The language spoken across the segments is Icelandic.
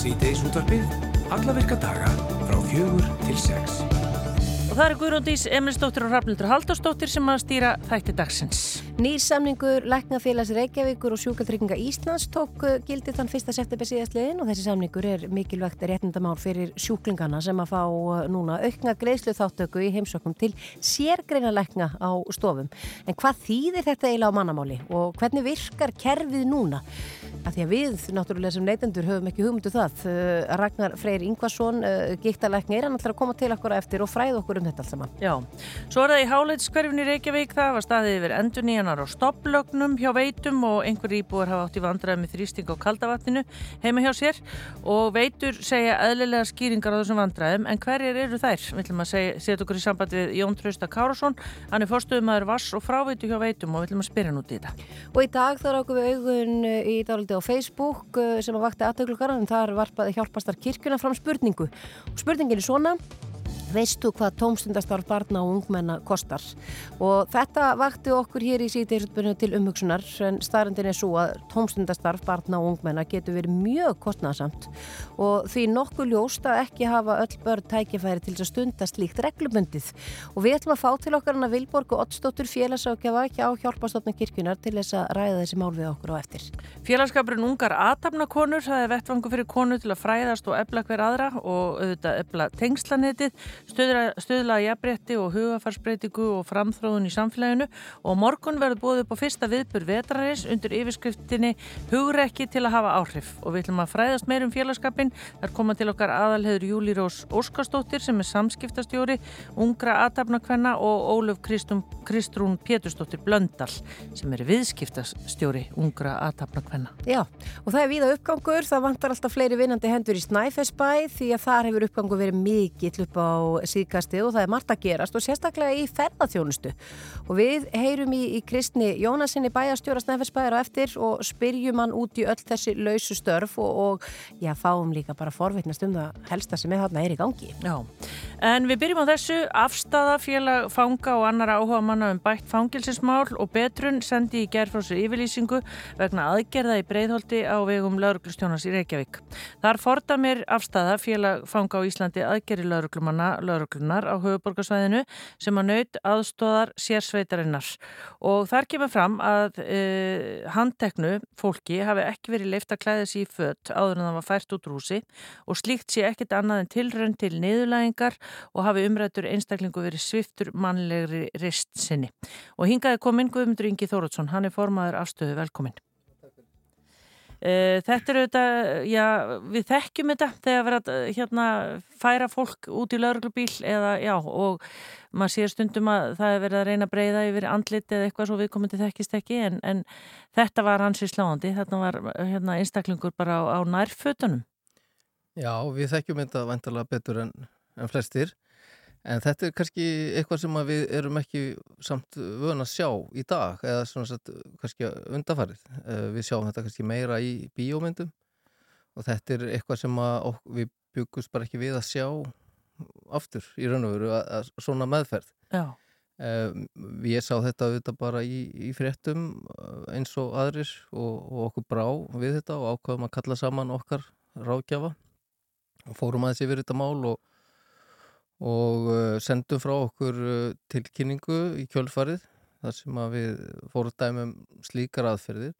Sýteis útvarpið, alla virka daga frá fjögur til sex. Og það er Guðrúndís Emilsdóttir og Rafnildur Haldarsdóttir sem að stýra þætti dagsins. Nýrsamningur Læknafélags Reykjavíkur og Sjúkaltrygginga Íslands tók uh, gildi þann 1. september síðastliðin og þessi samningur er mikilvægt réttindamál fyrir sjúklingana sem að fá uh, núna aukna greiðslu þáttöku í heimsökkum til sérgreina lækna á stofum. En hvað þýðir þetta eiginlega á mannamáli og hvernig virkar kerfið núna? Að því að við, náttúrulega sem neytendur, höfum ekki hugmyndu um það. Uh, Ragnar Freyr Ingvarsson, gíktalækni, er hann alltaf að koma til okkur eftir og fræða okkur um þetta alls saman. Já, svo er það í Háleitskverfin í Reykjavík, það var staðið yfir endur nýjanar á stopplögnum hjá veitum og einhver íbúar hafa átt í vandraði með þrýsting á kaldavatninu heima hjá sér og veitur segja eðlilega skýringar á þessum vandraðum en hverjir eru þær? Við ætlum að setja okkur í samband við Jón Trausta Kárasson, hann er fórstuðumæður Vass og fráveitu hjá veitum og við ætlum að spyrja nút í þetta. Og í dag þar ákum við augun í dáliti á Facebook sem að vakti aðtöklugar en þar varpaði hjálpastar kirkuna fram spurningu. Og spurningin er svona veistu hvað tómstundastarf barna og ungmenna kostar? Og þetta vakti okkur hér í síðdeirutbyrnu til umhugsunar en starrendin er svo að tómstundastarf barna og ungmenna getur verið mjög kostnæðsamt og því nokkuð ljóst að ekki hafa öll börn tækifæri til að stunda slíkt reglubundið. Og við ætlum að fá til okkar hana Vilborg og Ottsdóttur félagsákjafa ekki á hjálpastofna kirkjunar til þess að ræða þessi mál við okkur á eftir. Félagskapurinn ungar aðtapnakonur, það er vettvangu fyrir konu til að fræðast og ebla hver aðra og auðvitað ebla tengslanetið stuðla að jafnbretti og hugafarsbreytingu og framþróðun í samfélaginu. Og morgun verður búið upp á fyrsta viðbur vetraris undir yfirskriftinni hugrekki til að hafa áhrif. Og við ætlum að fræðast meir um félagskapin þar koma til okkar aðalheður Júli Rós Óskarsdóttir sem er samskiptastjóri ungra aðtapnakvenna og Óluf Kristrún Pétursdóttir Blöndal sem er viðskiptastjóri ungra aðtapnakvenna Já, og það er viða uppgangur, það vantar alltaf fleiri vinnandi hendur í Snæfellsbæ því að þar hefur uppgangur verið mikill upp á síðkastið og það er margt að gerast og sérstaklega í ferðarþjónustu og við heyrum í, í Kristni Jónasinni bæjarstjóra Snæfellsbæjar á eftir og spyrjum hann út í öll þessi lausu störf og, og já, fáum líka bara forveitnast um það helsta sem er þarna er í gangi. Já, en við byrjum á þessu afstafa félag fanga og annar áhuga manna um bætt fangilsinsmál og betrun sendi í gerð frá sér yfirlýsingu vegna aðgerða í breyðholti á vegum lauruglustjónars í Reykjavík. Þar fordamir afstafa félag fanga á Íslandi aðgerri lauruglumanna lauruglunar á höfuborgarsvæðinu sem að naut aðstóðar sérsveitarinnar og þar kemur fram að e, handteknu fólki hafi ekki verið leift að klæða sér í fött áður en það var fært út rúsi og slíkt sé ekkit annað en tilrönd til niðurlægingar og hafi umrættur einstaklingu verið sviftur mannlegri rist sinni. Og hingaði kominn Guðmundur Ingi Þóruðsson, hann er formaður afstöðu velkominn. Eh, þetta er auðvitað, já, við þekkjum þetta þegar að hérna, færa fólk út í lauruglubíl eða, já, og maður sér stundum að það er verið að reyna að breyða yfir andlit eða eitthvað svo viðkomandi þekkist ekki, en, en þetta var hansi sláandi, þetta var hérna, einstaklingur bara á, á nærfötunum. Já, við þekkjum þetta vantarlega betur en, en flestir. En þetta er kannski eitthvað sem við erum ekki samt vöna að sjá í dag eða svona sett kannski undafarið. Eh, við sjáum þetta kannski meira í bíómyndum og þetta er eitthvað sem við byggust bara ekki við að sjá aftur í raun og veru að, að svona meðferð. Já. Um, ég sá þetta auðvitað bara í, í fréttum eh, eins og aðrir og, og okkur brá við þetta og ákvaðum að kalla saman okkar ráðgjafa og fórum aðeins yfir þetta mál og og uh, sendum frá okkur uh, tilkynningu í kjölfarið þar sem við fórum dæmum slíkar aðferðir.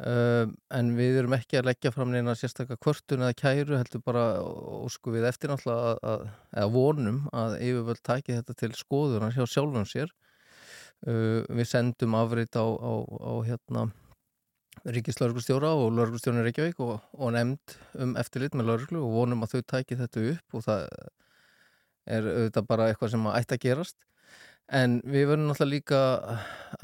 Uh, en við erum ekki að leggja fram neina sérstaklega kvörtun eða kæru heldur bara ósku við eftir náttúrulega að, að vonum að yfirvöld taki þetta til skoðunar hjá sjálfum sér. Við sendum afriðt á, á, á hérna Ríkislauglustjóra og lauglustjónir Reykjavík og, og nefnd um eftirlit með lauglu og vonum að þau tæki þetta upp og það er auðvitað bara eitthvað sem ætti að gerast. En við verðum náttúrulega líka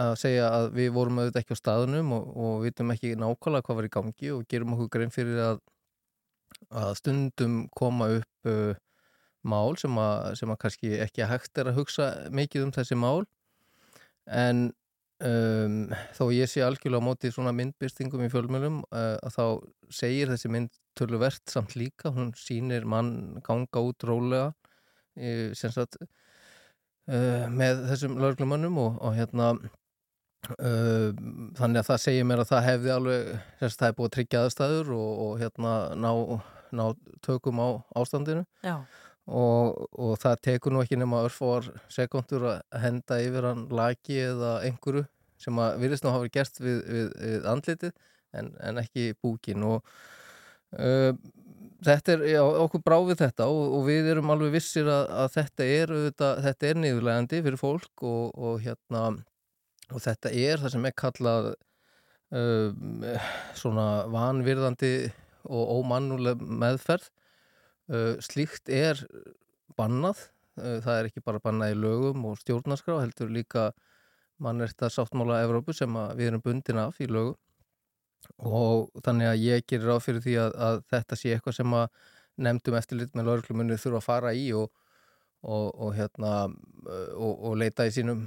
að segja að við vorum auðvitað ekki á staðunum og, og vitum ekki nákvæmlega hvað var í gangi og gerum okkur grein fyrir að, að stundum koma upp uh, mál sem að, sem að kannski ekki hægt er að hugsa mikið um þessi mál. En um, þó ég sé algjörlega á móti svona myndbyrstingum í fjölmjölum uh, að þá segir þessi mynd töluvert samt líka, hún sínir mann ganga út rólega sagt, uh, með þessum lauruglumannum og, og hérna uh, þannig að það segir mér að það hefði alveg, þess að það er búið að tryggja aðstæður og, og hérna ná ná tökum á ástandinu. Já, og, og það tekur nú ekki nema örfóar sekundur að henda yfir hann laki eða einhverju sem að virðist nú hafa verið gert við, við, við andlitið en, en ekki búkin og uh, þetta er, já, okkur brá við þetta og, og við erum alveg vissir að, að þetta er auðvitað, þetta er niðurlegandi fyrir fólk og, og hérna og þetta er það sem er kallað uh, svona vanvirðandi og ómannuleg meðferð. Uh, slíkt er bannað. Uh, það er ekki bara bannað í lögum og stjórnarskrá heldur líka mannverta sáttmála Evrópu sem við erum bundin af í lögum og þannig að ég gerir á fyrir því að, að þetta sé eitthvað sem að nefndum eftirlit með lauruglumunni þurfa að fara í og, og, og hérna og, og leita í sínum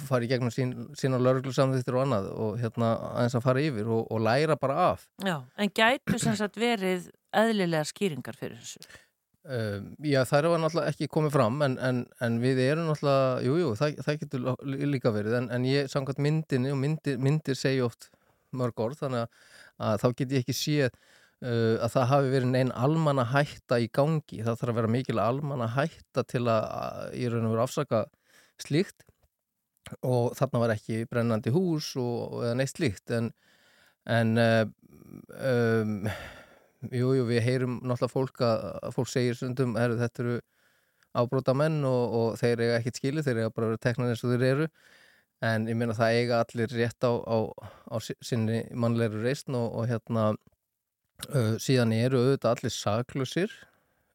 fara í gegnum sín, sína lauruglusamþýttir og annað og hérna aðeins að fara yfir og læra bara af já, en gætu sem sagt verið eðlilega skýringar fyrir þessu? Um, já, það eru náttúrulega ekki komið fram en, en, en við erum náttúrulega, jújú, jú, það, það getur líka verið en, en ég samkvæmt myndinni og myndir, myndir segja oft mörg orð þannig að, þá get ég ekki séð uh, að það hafi verið neinn almanna hætta í gangi, það þarf að vera mikil almanna hætta til að, í raun og veru afsaka slíkt. Og þarna var ekki brennandi hús og, eða neitt slíkt en, en uh, um, jú, jú, við heyrum náttúrulega fólk að, fólk segir sundum, þetta eru ábróta menn og, og þeir eiga ekkert skilu, þeir eiga bara að vera teknar eins og þeir eru en ég meina það eiga allir rétt á, á, á sinni mannleiru reysn og, og hérna uh, síðan eru auðvitað allir saklusir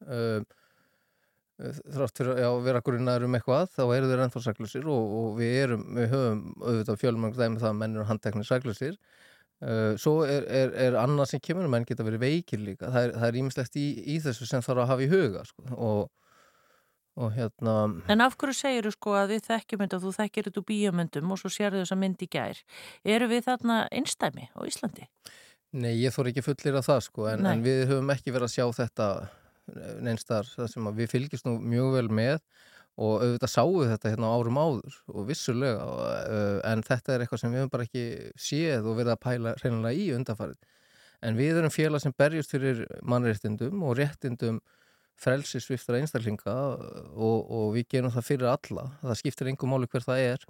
uh, þrátt fyrir að vera grunnaður um eitthvað þá eru þeir ennþá saklusir og, og við erum, við höfum auðvitað fjölmang dæmi það að menn eru handteknir saklusir uh, svo er, er, er annað sem kemur, menn geta verið veikir líka. Það er ímislegt í, í þessu sem þarf að hafa í huga sko, og og hérna En af hverju segir þú sko að við þekkjum þetta og þú þekkir þetta úr bíomöndum og svo sér þau þess að myndi gær? Eru við þarna einstæmi á Íslandi? Nei, ég þór ekki fullir af það sko en, en við höfum ekki verið að sjá þetta neinstar það sem við fylgjast nú mjög vel með og auðvitað sáum þetta hérna árum áður og vissulega en þetta er eitthvað sem við höfum bara ekki séð og verið að pæla reynilega í undanfarið. En við erum félag sem berjast fyrir mannréttindum og réttindum frelsisviftra einstaklinga og, og við gerum það fyrir alla það skiptir engum máli hver það er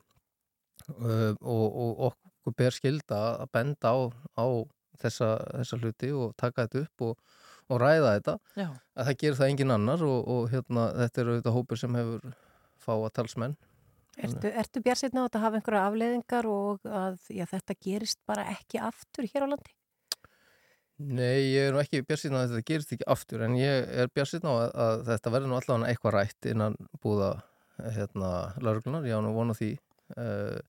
uh, og, og okkur ber skilda að benda á, á þessa, þessa hluti og taka þetta upp og, og ræða þetta Já. að það gerir það engin annar og hérna, þetta eru auðvitað hópur sem hefur fáa talsmenn Ertu, ertu björnsinn á að hafa einhverja afleðingar og að já, þetta gerist bara ekki aftur hér á landi? Nei, ég er nú ekki björnsinn á að þetta gerist ekki aftur en ég er björnsinn á að, að þetta verður nú allavega eitthvað rætt innan búða hérna lauruglunar, ég á nú vonu því uh,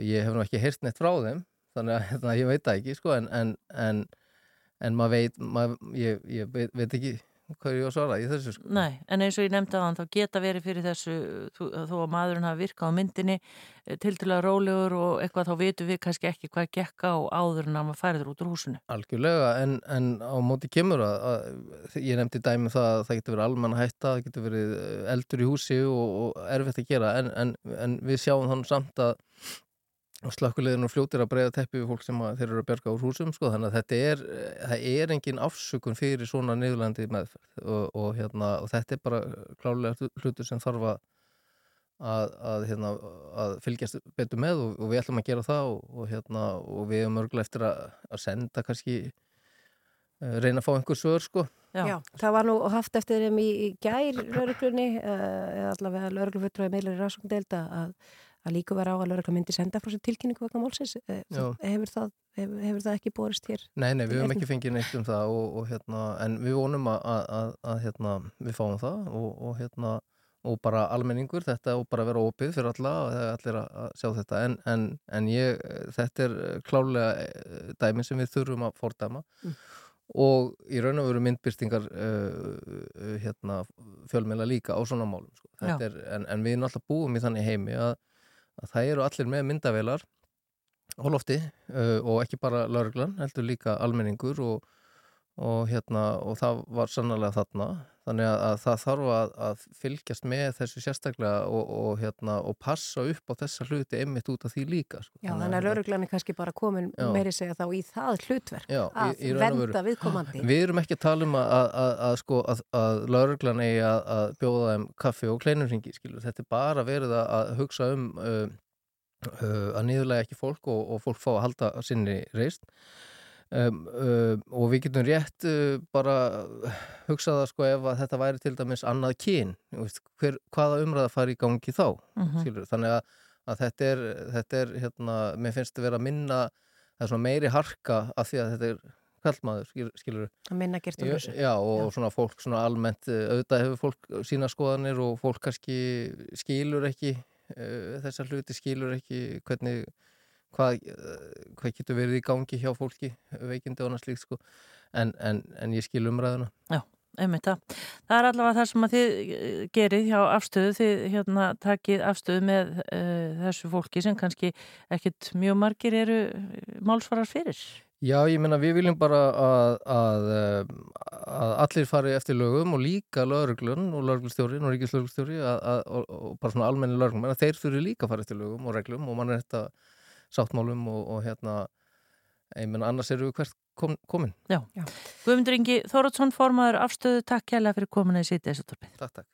ég hef nú ekki heyrt neitt frá þeim þannig að ég veit það ekki sko en, en, en, en maður veit mað, ég, ég veit, veit ekki hvað ég á að svara í þessu sko. Nei, en eins og ég nefndi að hann þá geta verið fyrir þessu þó að maðurinn hafa virkað á myndinni til til að rólegur og eitthvað þá vitum við kannski ekki hvað gekka á áður en að maður færður út úr húsinu. Algjörlega, en, en á móti kemur að, að ég nefndi dæmi um það að það getur verið almanna hætta, það getur verið eh, eldur í húsi og, og erfitt að gera en, en, en við sjáum þannig samt að og slökkulegðin og fljótir að breyða teppi við fólk sem þeir eru að berga úr húsum sko. þannig að þetta er, það er engin afsökun fyrir svona niðurlandi meðferð og, og, hérna, og þetta er bara klálega hlutur sem þarf að að, hérna, að fylgjast betur með og, og við ætlum að gera það og hérna, við erum örgulega eftir að, að senda kannski uh, reyna að fá einhver svör sko Já. Já, það var nú haft eftir þeim í, í gær lauruglunni, eða allavega lauruglufutræði meilir í rásungdelda að að líka vera á að lögurlega myndi senda frá sér tilkynningu vegna málsins hefur það, hefur, hefur það ekki borist hér? Nei, nei, við hefum ekki fengið neitt um það og, og, hérna, en við vonum að, að, að hérna, við fáum það og, og hérna og bara almenningur þetta og bara vera opið fyrir alla og allir að sjá þetta en, en, en ég, þetta er klálega eh, dæmi sem við þurfum að fordæma mm. og í raun og veru myndbyrstingar uh, hérna, fjölmjöla líka á svona málum sko. er, en, en við alltaf búum í þannig heimi að að það eru allir með myndavelar á lofti uh, og ekki bara lauruglan, heldur líka almenningur og, og hérna og það var sannlega þarna þannig að, að það þarf að, að fylgjast með þessu sérstaklega og, og hérna og passa upp á þessa hluti einmitt út af því líka sko. Já, þannig að lauruglan er kannski bara komin Já. meiri segja þá í það hlutverk Já, í- að í veru. venda viðkomandi Við erum ekki að tala um að, að, að, að, sko, að, að lauruglan eigi að, að bjóða þeim kaffi og kleinurringi. Þetta er bara verið að, að hugsa um uh, uh, að niðurlega ekki fólk og, og fólk fá að halda sinni reist. Um, uh, og við getum rétt uh, bara hugsað að sko ef að þetta væri til dæmis annað kyn, veist, hver, hvaða umræða fari í gangi þá, Mhm. skilur. Þannig að, að þetta er, þetta er hérna, mér finnst að vera að minna, það er svona meiri harka af því að þetta er kallmaður, skilur, að minna gert Já, þessu já, og Já. svona fólk svona almennt, eh, auðvitað hefur fólk sína skoðanir og fólk kannski skilur ekki uh, þessar hluti, skilur ekki hvernig, hvað, uh, hvað getur verið í gangi hjá fólki, veikindi og annað slíkt sko, en, en, en ég skil umræðuna. einmitt það. Það er allavega það sem að þið eh, gerið hjá afstöðu, þið hérna takið afstöðu með uh, þessu fólki sem kannski ekkit mjög margir eru eh, málsvarar fyrir. Já, ég meina við viljum bara að, að, eh, að allir fari eftir lögum og líka lögreglun og ríkislögreglustjóri að, að, og, og bara svona almenni lögreglum, að þeir þurfi líka að fara eftir lögum og reglum og mann er þetta sáttmálum og, og hérna, ég meina annars eru við hvert kom, komin. Guðmundur Ingi Þórótsson, formaður afstöðu, takk kærlega fyrir komuna í sítið þessu torpið. Takk, takk.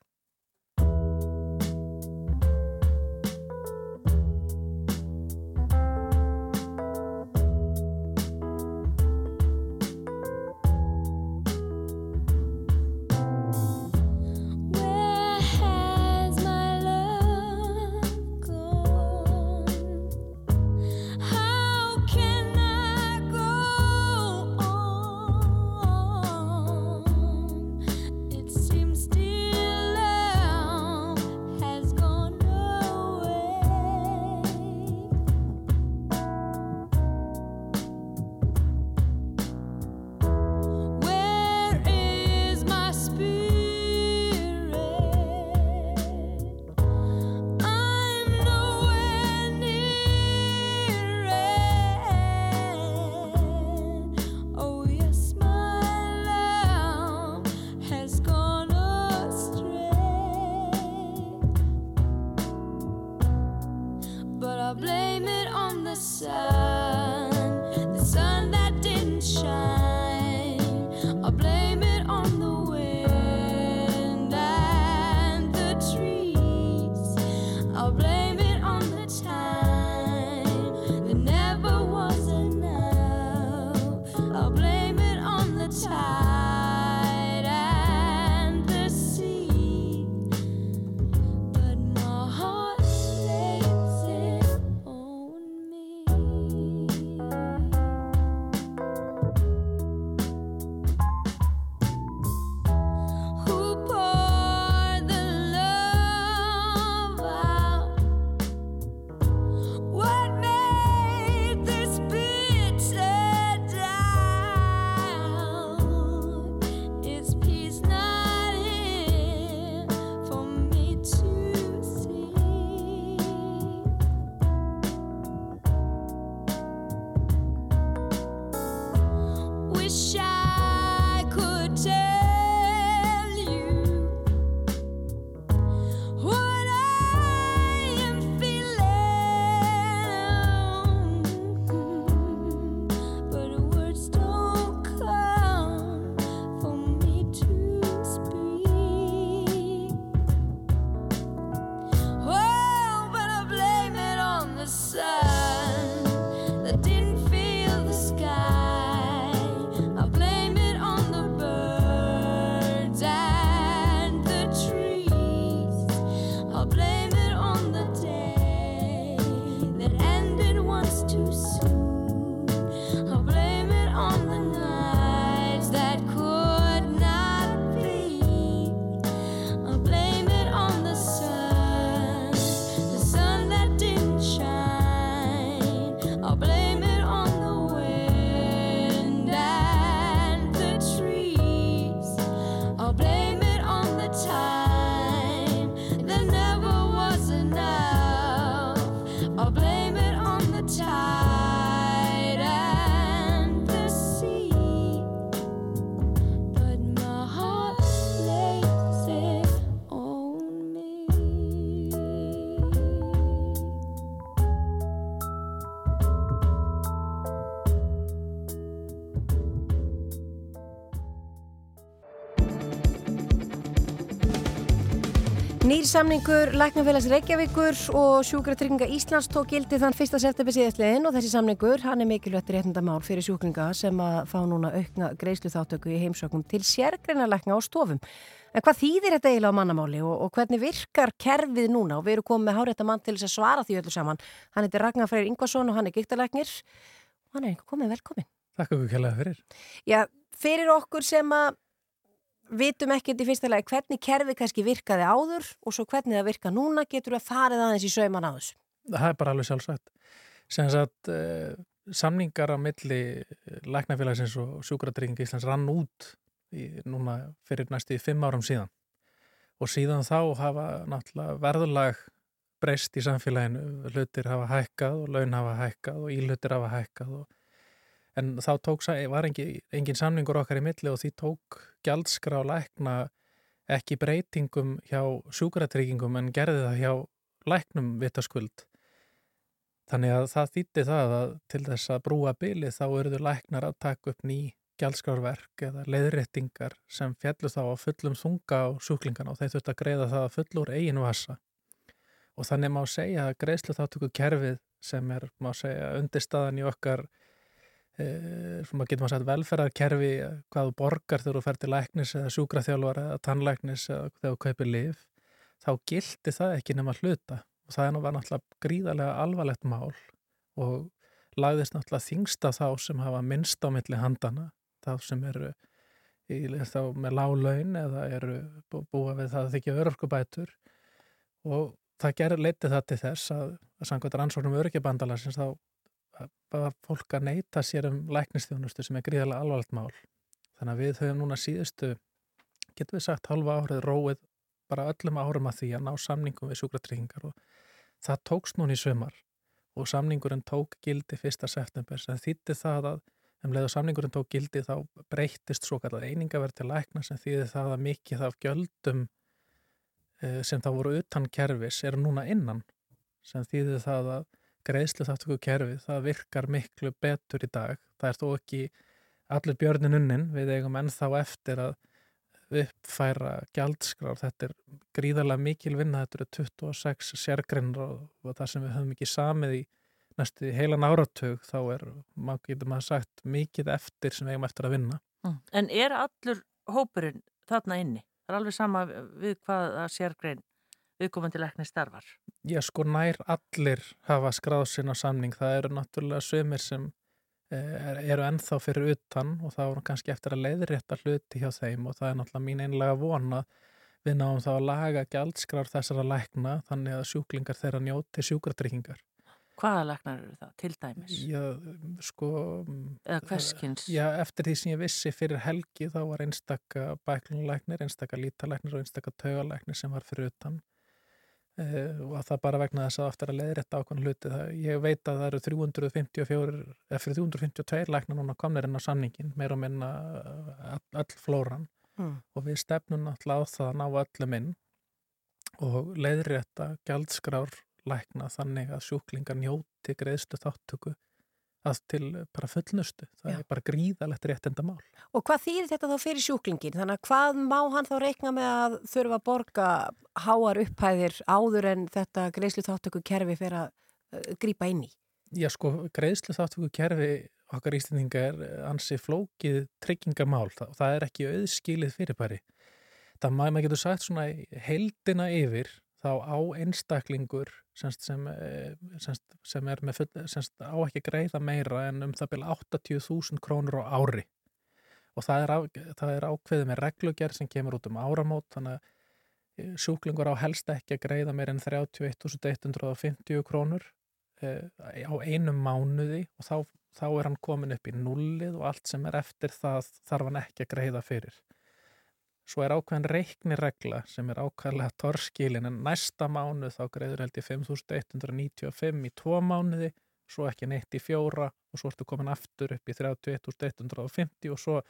Nýr samningur Læknafélags Reykjavíkur og sjúkratrygginga Íslands tók gildi þann 1. september síðastliðin og þessi samningur hann er mikilvægt réttindamál fyrir sjúklinga sem að fá núna aukna greiðslu þáttöku í heimsöknum til sérgreina lækna á stofum. En hvað þýðir þetta eiginlega á mannamáli og, og hvernig virkar kerfið núna og við erum komið með hárétta mann til þess að svara því öllu saman. Hann heitir Ragnar Freyr Ingvarsson og hann er gíktalæknir og hann er einhver komið velkomin. Takk fyrir. Já, fyrir okkur sem að vitum ekkert í fyrsta lagi hvernig kerfið kannski virkaði áður og svo hvernig það virka núna getur við að farið aðeins í sauman á þessu. Það er bara alveg sjálfsagt. Sem sagt, uh, samningar á milli læknafélagsins og sjúkratrygging Íslands rann út í, núna fyrir næstu í fimm árum síðan. Og síðan þá hafa náttúrulega verðulag breyst í samfélaginu. Hlutir hafa hækkað og laun hafa hækkað og ílutir hafa hækkað og En þá tók, var engin, engin samningur okkar í milli og því tók gjaldskrá lækna ekki breytingum hjá sjúkratryggingum en gerði það hjá læknum vitaskuld. Þannig að það þýtti það að til þess að brúa bylið þá eruðu læknar að taka upp ný gjaldskrárverk eða leiðréttingar sem fjallu þá á fullum þunga á sjúklingana og þeir þurft að greiða það að fullur eigin vasa. Og þannig má segja að greiðslu þáttöku kerfið sem er, má segja, undirstaðan í okkar e, sem að getum að segja velferðarkerfi hvað þú borgar þegar þú fer til læknis eða sjúkraþjálfar eða tannlæknis eða þegar þú kaupir liv þá gildi það ekki nema hluta. Og það var náttúrulega gríðarlega alvarlegt mál og lagðist náttúrulega þingsta þá sem hafa minnst á milli handana þá sem eru í, þá með lálaun eða eru búa við það að þykja örorkubætur. Og það gerir leiti það til þess að, að samkvæmt rannsóknum öryggjabandalarsins þá var fólk að neyta sér um læknistjónustu sem er gríðarlega alvarlegt mál. Þannig að við höfum núna síðustu, getum við sagt, halva árið róið bara öllum árum að því að ná samningum við sjúkratryggingar og það tókst núna í sömar og samningurinn tók gildi 1. september sem þýtti það að um leið og samningurinn tók gildi þá breytist svo kallar einingaverð til lækna sem þýði það að mikið af gjöldum sem þá voru utan kerfis eru núna innan sem þýði það að greiðslu þáttöku kerfi, það virkar miklu betur í dag. Það er þó ekki allir björnin unnin, við eigum ennþá eftir að uppfæra gjaldskrár. Þetta er gríðarlega mikil vinna, þetta eru 26 sérgrinnur og, það sem við höfum ekki samið í næstu heilan áratug, þá er, maður getur maður sagt, mikið eftir sem við eigum eftir að vinna. En er allur hópurinn þarna inni? Það er alveg sama við hvað að sérgrein viðkomandi lækni starfar? Já, sko nær allir hafa skráð sinna samning. Það eru náttúrulega sömur sem er, eru ennþá fyrir utan og það voru kannski eftir að leiðrétta hluti hjá þeim og það er náttúrulega mín einlega vona við náum þá að laga gjaldskrár þessara lækna þannig að sjúklingar þeirra njóti sjúkratryggingar. Hvaða læknar eru það, til dæmis? Já, sko... Eða hverskins? Já, eftir því sem ég vissi fyrir helgi þá var einstakka bæklunlæknir, einstakka lítalæknir og einstakka taugalæknir sem var fyrir utan Uh, og það bara vegna þess að aftur að leiðrætta ákvæmlega hluti það, ég veit að það eru 354, eða fyrir 352 lækna núna komnir inn á samningin meira og minna all, all flóran mm. og við stefnum náttúrulega á það að ná öllum inn og leiðrætta gjaldskrár lækna þannig að sjúklingar njóti greiðstu þáttöku að til bara fullnustu. Það Já. er bara gríðalegt rétt enda mál. Og hvað þýðir þetta þá fyrir sjúklingin? Þannig að hvað má hann þá reikna með að þurfa að borga háar upphæðir áður en þetta greiðslu þáttöku kerfi fyrir að uh, grípa inn í? Já sko, greiðslu þáttöku kerfi okkar íslendinga er ansi flókið tryggingamál. Það, það er ekki auðskilið fyrirbæri. Það maður getur sagt svona heldina yfir þá á einstaklingur semst, sem, semst, sem er með full, semst, á ekki greiða meira en um það byrja 80.000 krónur á ári. Og það er, á, það er ákveðið með reglugjær sem kemur út um áramót þannig að sjúklingur á helst ekki að greiða meira en 31.150 krónur eh, á einum mánuði og þá, þá er hann komin upp í nullið og allt sem er eftir það þarf hann ekki að greiða fyrir Svo er ákveðin reikniregla sem er ákveðlega torskilin en næsta mánuð þá greiður held ég 5.195 í tvo mánuði, svo ekki neitt í fjóra og svo ertu komin aftur upp í 31.150 og svo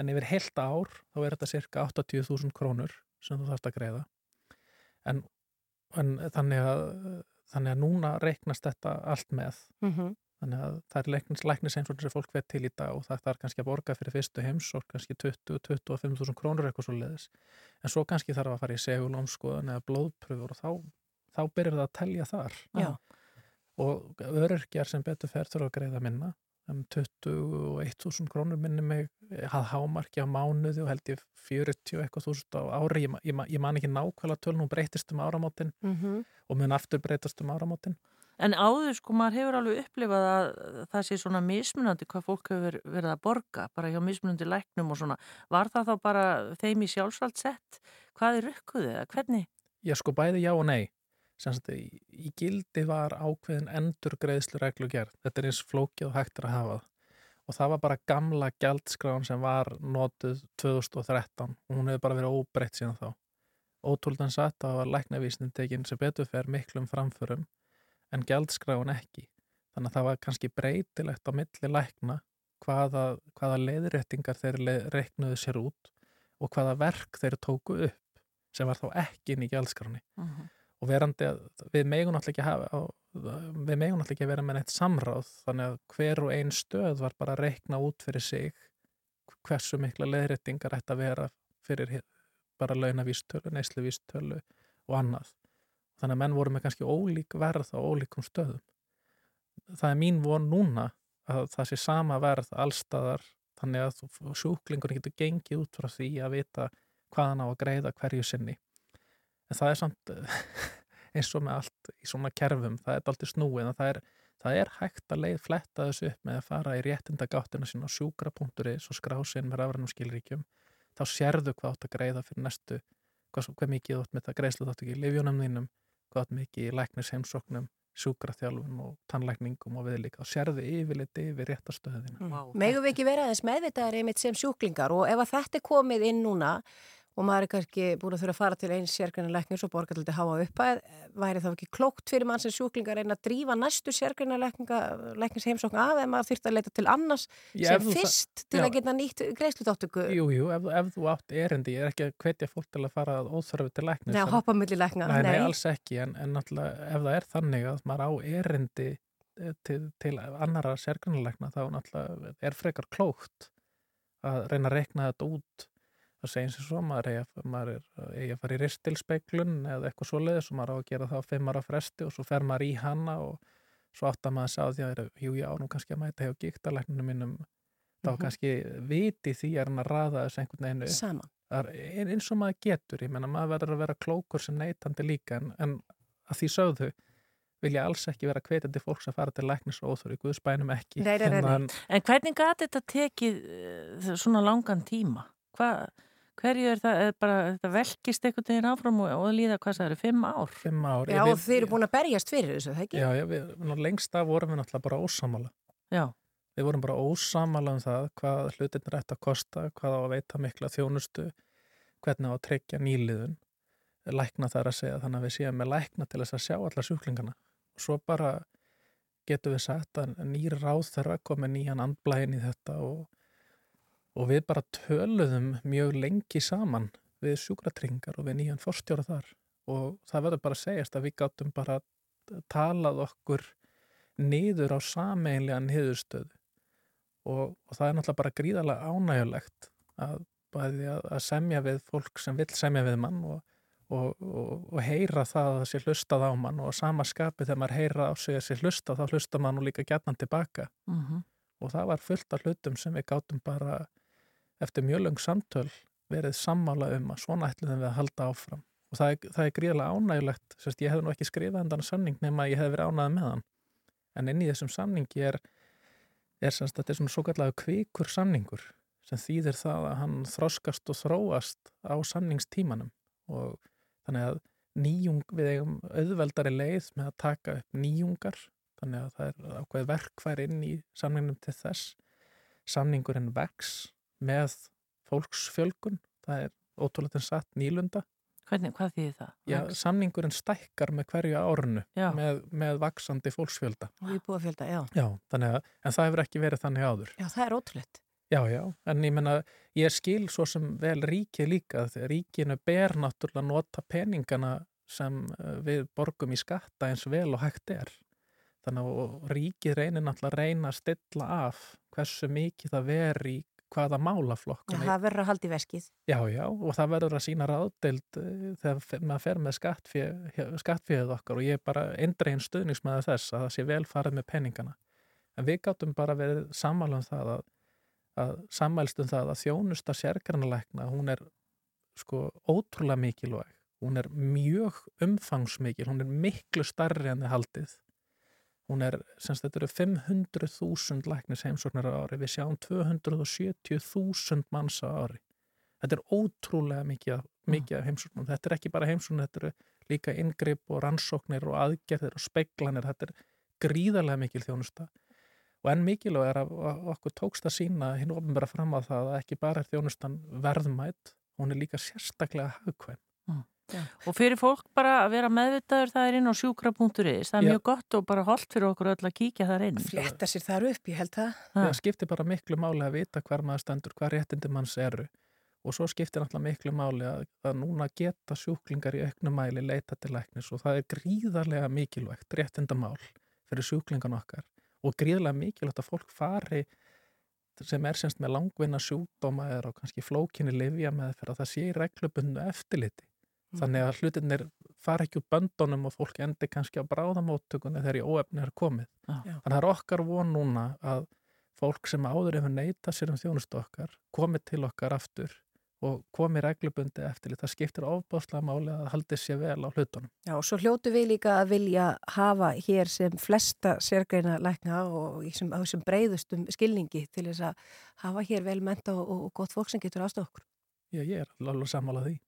en yfir heilt ár þá er þetta cirka 80.000 krónur sem þú þarfst að greiða. En, en þannig, að, þannig að núna reiknast þetta allt með. Mm -hmm. Þannig að það er læknis, læknis og þessi fólk veit til í dag og það er kannski að borga fyrir fyrstu heimsók kannski 20-25.000 krónur eitthvað svo leiðis en svo kannski þarf að fara í segulómskoðan eða blóðpröfur og þá, þá byrjar það að telja þar. Já. og öryrkjar sem betur fer þurfa að greiða minna um 21.000 krónur minni mig hafði hámarki á mánuði og held ég 40 og eitthvað þúsund á ári. Ég, ég, ég man ekki nákvæmlega tölun, hún breytist um áramótin Mm og mun aftur breytast um áramótin En áður sko, maður hefur alveg upplifað að það sé svona mismunandi hvað fólk hefur verið að borga, bara hjá mismunandi læknum og svona. Var það þá bara þeim í sjálfsvald sett? Hvað er rukkuðið eða hvernig? ég sko bæði já og nei sem sagt, í, í gildi var ákveðin endur greiðslu reglugerð þetta er eins flókið og hægt er að hafa það. og það var bara gamla gjaldskráin sem var notuð 2013 og hún hefur bara verið óbreytt síðan þá ótrúldan satt að læknavísnin tekin sem betur fer miklum framförum en gjaldskráin ekki. Þannig að það var kannski breytilegt á milli lækna hvaða, hvaða leiðréttingar þeir reiknuðu sér út og hvaða verk þeir tóku upp sem var þá ekki inn í gjaldskráni og verandi að við megum náttúrulega ekki hafa við megum náttúrulega ekki að vera með neitt samráð þannig að hver og ein stöð var bara að reikna út fyrir sig hversu mikla leðréttingar ætti að vera fyrir bara launavístölu, neysluvístölu og annað. Þannig að menn voru með kannski ólík verð á ólíkum stöðum. Það er mín von núna að það sé sama verð allstaðar þannig að sjúklingur getur gengið út frá því að vita hvað hann á að greiða hverju sinni. En það er samt eins og með allt í svona kerfum, það er aldrei snúið það er, það er hægt að leið fletta þessu upp með að fara í réttinda gáttina sína á sjúkra.is og skrá sinn með rafrænum skilríkjum þá sérðu hvað átt að greiða fyrir næstu hvað, hvað mikið átt með það greiðslu þátt ekki í livjónum þínum, átt mikið í læknis heimsóknum, sjúkraþjálfum og tannlækningum og viðlíka og sérðu yfirleitt yfir réttastöðina. Vá, Megum við ekki vera aðeins meðvitaðar einmitt sem sjúklingar og ef að þetta er komið inn núna og maður er kannski búin að þurfa að fara til eins sérgrænilegnir og borga til þetta háa uppæð, væri þá ekki klókt fyrir mann sem sjúklingar reyna að drífa næstu sérgrænilegnis heimsókn af ef maður þyrft að leita til annars Já, sem fyrst til já. að geta nýtt greiðsluþáttöku Jú, jú, ef, ef þú átt erindi, ég er ekki að hvetja fólk til að fara að óþörfu til læknis. Nei, að hoppa milli legna. Nei, nei, alls ekki, en, en náttúrulega ef það er þannig að maður á erindi eh, til, til annara sérgrunalegna þá náttúrulega er frekar klókt að reyna að rekna þetta út það segja eins og svo, maður eigi að, er, eigi að fara í ristilspeiklun eða eitthvað svoleiðis og maður á að gera það á fimm ára fresti og svo fer maður í hana og svo átt að maður sá því að jú, já, nú kannski að mæta hjá gíktalækninu mínum þá Mhm. kannski viti því er hann að raða þessu einhvern veginn Saman. Eins og maður getur, ég menna maður verður að vera klókur sem neytandi líka en, en að því sögðu vil ég alls ekki vera hvetjandi fólks að fara til læknis og óþur í Guðsbænum ekki. Nei, nei, nei, nei. En, En hvernig gæti þetta tekið eh, svona langan tíma? Hva, hverju er það, er bara, þetta velkist einhvern veginn áfram og, og líða, hvað það eru, fimm ár? Fimm ár. Já, og þeir eru búin að berjast fyrir þessu, það ekki? Já, já, við, lengst af vorum við náttúrulega bara ósamála. Já, Við vorum bara ósamála um það hvað hlutin er ætti að kosta, hvað á að veita mikla þjónustu, hvernig á að tryggja nýliðun, lækna þar að segja þannig að við séum með lækna til þess að sjá alla sjúklingana. Og svo bara getum við sagt að nýr ráð þeirra komið nýjan andblæðin í þetta og, og við bara töluðum mjög lengi saman við sjúkratringar og við nýjan forstjóra þar. Og það verður bara að segjast að við gáttum bara talað okkur niður á sameinlega niðurstöðu. Og, og það er náttúrulega bara gríðarlega ánægjulegt að, að, að semja við fólk sem vill semja við mann og, og, og, og heyra það að það sé hlustað á mann. Og á sama skapi þegar maður heyra á sig að sé hlustað þá hlustar mann nú líka gætnan tilbaka. Mm og það var fullt af hlutum sem við gátum bara eftir mjög löng samtöl verið sammála um að svona ætluðum við að halda áfram. Og það er, það er gríðarlega ánægulegt Sérst, ég hefði nú ekki skrifað endan samning nema að ég hefði verið ánægð með hann. En inn í þessum samningi er, er semst, þetta er svona svo kallega kvikur samningur sem þýðir það að hann þroskast og þróast á samningstímanum. Og þannig að nýjung við eigum auðveldari leið með að taka upp nýjungar þannig að það er ákveð verkfæri inn í samningnum til þess. Samningurinn vex með fólksfjölgun það er ótrúlega satt nýlunda hvernig, hvað þýðir það? Já, samningurinn stækkar með hverju árunu Já. með, með vaksandi fólksfjölda Og ég búið að fjölda, já. Já, að, en það hefur ekki verið þannig áður Já, það er ótrúlegt. Já, já, en ég menna, ég skil svo sem vel ríkið líka, þegar ríkinu ber náttúrulega nota peningana sem eh, við borgum í skatta eins vel og hægt er. þannig að ríkið reynir náttúrulega að reyna að stilla af hversu mikið það veri í hvaða málaflokk Það verður að halda í veskið. Já, já, og það verður að sína ráðdeild eh, þegar maður fer með skattféð okkar og ég er bara eindregin stuðningsmæður þess að það sé vel farið með peningana. En við gáttum bara verið sammála um það að, að sammælst um það að þjónusta sérgrannalækna, hún er sko ótrúlega mikilvæg. Hún er mjög umfangsmikil, hún er miklu starri en þið haldið. Hún er, semst þetta eru 500.000 læknis heimsóknar á ári, við sjáum 270.000 manns á ári. Þetta er ótrúlega mikið, mikið af heimsóknum. Þetta er ekki bara heimsóknir, þetta eru líka inngrip og rannsóknir og aðgerðir og speiklanir. Þetta er gríðarlega mikil þjónusta. Og enn mikilvæg er að að okkur tókst að sína hinn ofnbæra fram á það að ekki bara er þjónustan verðmætt, hún er líka sérstaklega hagkvæm. Og fyrir fólk bara að vera meðvitaður það er inn á sjúkra.is. Það er Já. mjög gott og bara holdt fyrir okkur öll að kíkja þar inn. Fletta sér þar upp, ég held það. Það skiptir bara miklu máli að vita hver maður stendur, hvað réttindi manns eru og svo skiptir náttúrulega miklu máli að, að núna geta sjúklingar í auknum mæli leita til læknis og það er gríðarlega mikilvægt réttindamál fyrir sjúklingan okkar og gríðarlega mikilvægt að fólk fari sem er semst með langvinna sjúkdóma eða kannski flókinni livja með fyrir að það sé í reglubundu eftirliti. Þannig að hlutinir fara ekki úr böndunum og fólk endi kannski á bráðamóttökunni þegar í óefni er komið. Já. Þannig að það er okkar von núna að fólk sem áður hefur neita sér um þjónustu okkar komi til okkar aftur og komi reglubundi eftir það skiptir ofbáslega máli að haldi sér vel á hlutunum. Já, og svo hljótu við líka að vilja hafa hér sem flesta sérgreina lækna og sem, á þessum breyðustum skilningi til þess að hafa hér vel menta og, og gott fólk sem getur aðstofa okkur. Já, ég er alveg sammála því.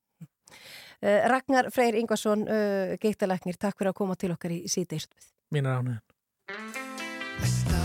Uh, Ragnar Freyr Ingvarsson, uh, geitalæknir, takk fyrir að koma til okkar í síðdeistum. Mín er ánægðin.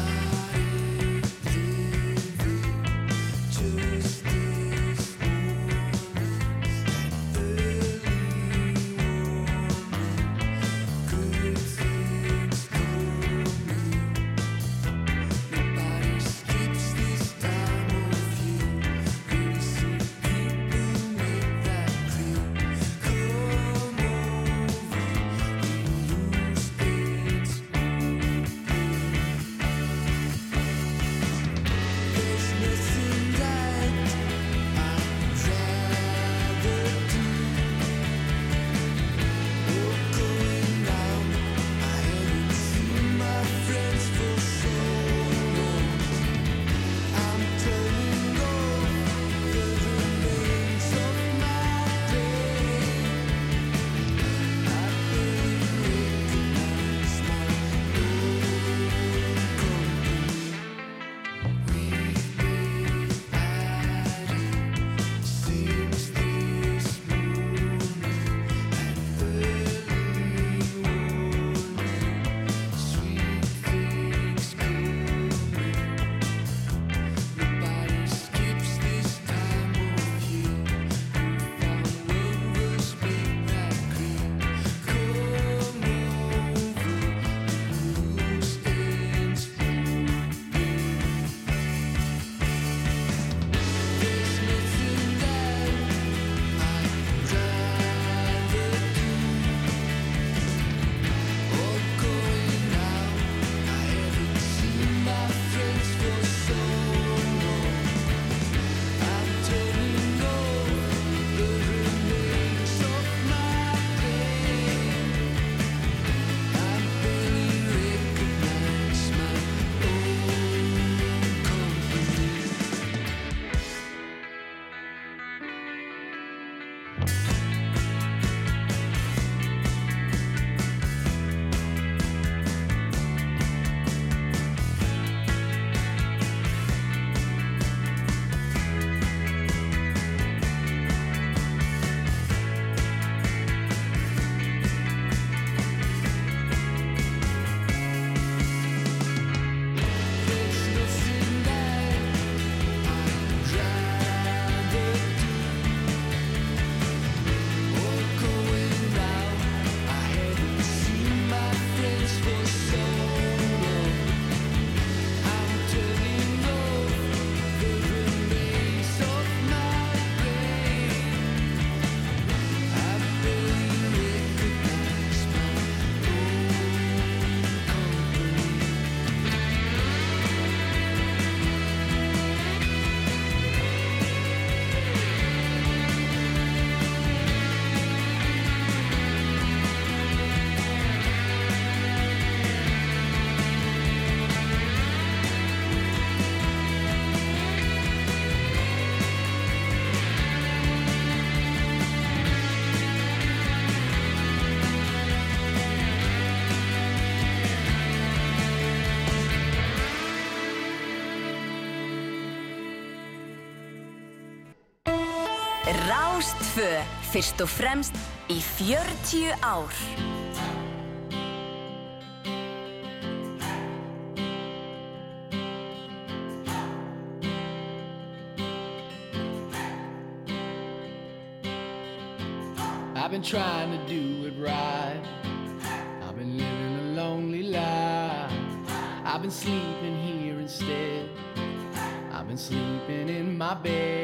Rástfö, fyrst og fremst í 40 ár. I've been trying to do it right. I've been living a lonely life. I've been sleeping here instead. I've been sleeping in my bed.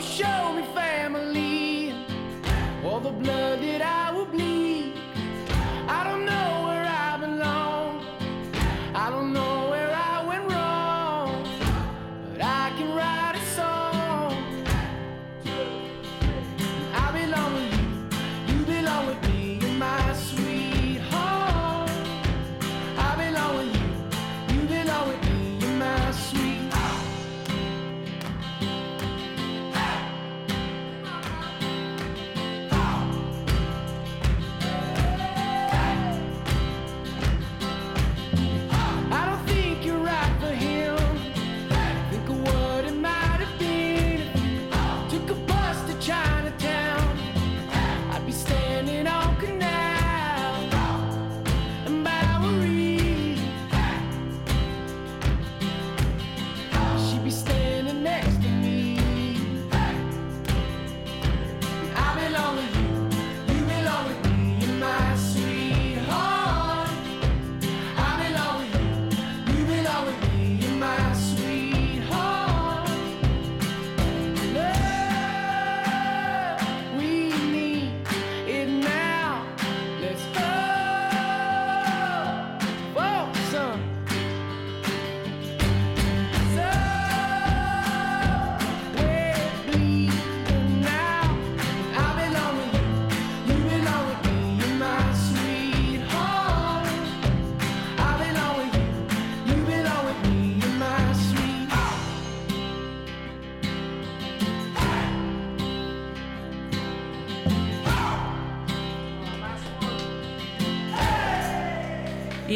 Show me family, all the blood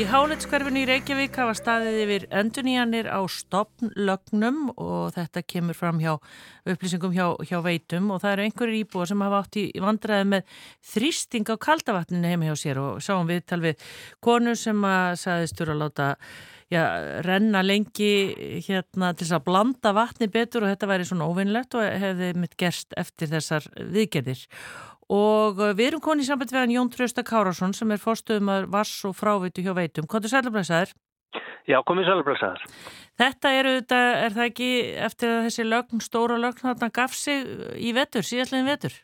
Í Hálitskverfinu í Reykjavík hafa staðið yfir enduníjanir á stopnlögnum og þetta kemur fram hjá upplýsingum hjá, hjá veitum. Og það eru einhverjir íbúa sem hafa átt í vandræði með þrýsting á kaldavatninu heima hjá sér. Og sáum við tal við konu sem að saðistur að láta já, renna lengi hérna til þess að blanda vatni betur. Og þetta væri svona óvinnlegt og hefði mitt gerst eftir þessar viðgerðir og uh, við erum koni í samband við hann Jón Trausta Kárásson sem er fórstöðum að vass og fráveitu hjá veitum. Kontur sælubræsaður? Já, komið sælubræsaður. Þetta eru þetta, er það ekki eftir þessi lögn, stóra lögn þarna gaf sig í vetur, síðastlegin vetur?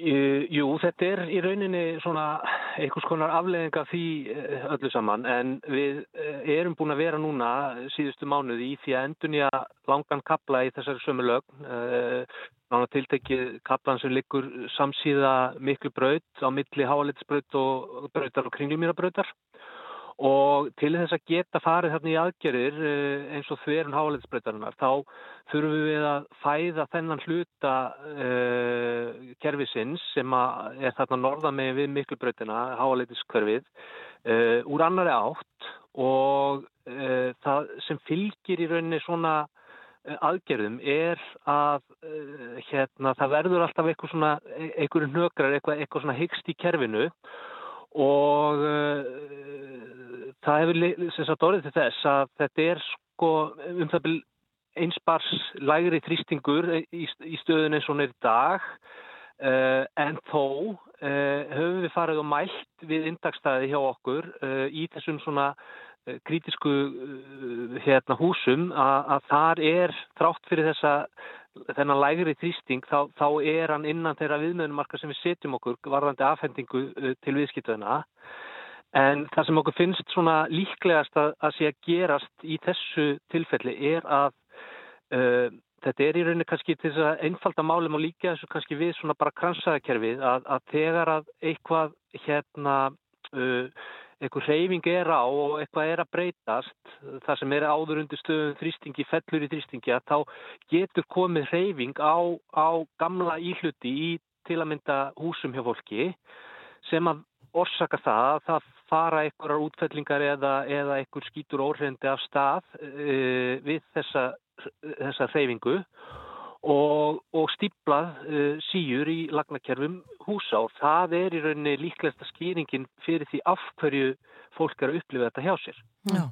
Jú, þetta er í rauninni svona einhvers konar afleðinga því eh, öllu saman. En við eh, erum búin að vera núna síðustu mánuði í því að endunja langan kapla í þessari sömu lögn nána tiltekið kaplan sem liggur samsíða miklu braut á milli háalitsbraut og brautar og kringlumýrabrautar og til þess að geta farið þarna í aðgerir eh, eins og þverjum háalitsbrautarinnar þá þurfum við að fæða þennan hluta uh, kerfisins sem er þarna norðamegin við miklubrautina, háalitinskverfið uh, úr annari átt og uh, það sem fylgir í rauninni svona aðgerðum er að hérna, það verður alltaf eitthvað svona, eitthvað nökrar, eitthvað, eitthvað svona hyggst í kerfinu og það hefur sem sagt orðið til þess að þetta er sko um það byrj einspars lægri þrýstingur í, í stöðun eins og hún er í dag uh, en þó uh, höfum við farið og mælt við indagstæði hjá okkur í þessum svona kritisku hérna, húsum að, þar er þrátt fyrir þessa þennan lægri þrýsting þá, þá er hann innan þeirra viðmjöðumarka sem við setjum okkur varðandi afhendingu til viðskiptöðuna en það sem okkur finnst svona líklegast að, að sé að gerast í þessu tilfelli er að uh, þetta er í rauninni kannski til þess að einfalda málum og líka þessu kannski við svona bara kransæðakerfið að, að þegar að eitthvað hérna uh, eitthvað hreyfing er á og eitthvað er að breytast, það sem er áður undir stöðum þrýstingi, fellur í þrýstingi að þá getur komið hreyfing á, á gamla íhluti í til að mynda húsum hjá fólki sem að orsaka það að það fara einhverjar útfellingar eða, eða einhver skítur óhrendi af stað uh, við þessa, þessa hreyfingu og, og stíplað uh, síur í lagnakerfum húsa og það er í rauninni líklegasta skýringin fyrir því af hverju fólk er að upplifa þetta hjá sér. Já.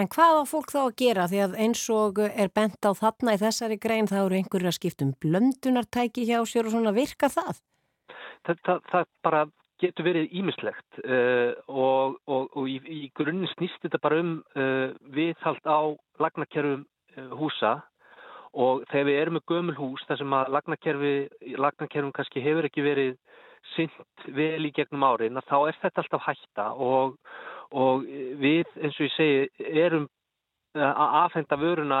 En hvað á fólk þá að gera? Því að eins og er bent á þarna í þessari grein þá eru einhverjir að skipta um blöndunartæki hjá sér og svona virka það? Það, það, það bara getur verið ímislegt uh, og, og, og í, í grunninn snýst þetta bara um uh, viðhald á lagnakerfum uh, húsa. Og þegar við erum með gömul hús þar sem að lagnakerfum kannski hefur ekki verið synt vel í gegnum árin þá er þetta alltaf hætta. Og, og við eins og ég segi erum að afhenda vöruna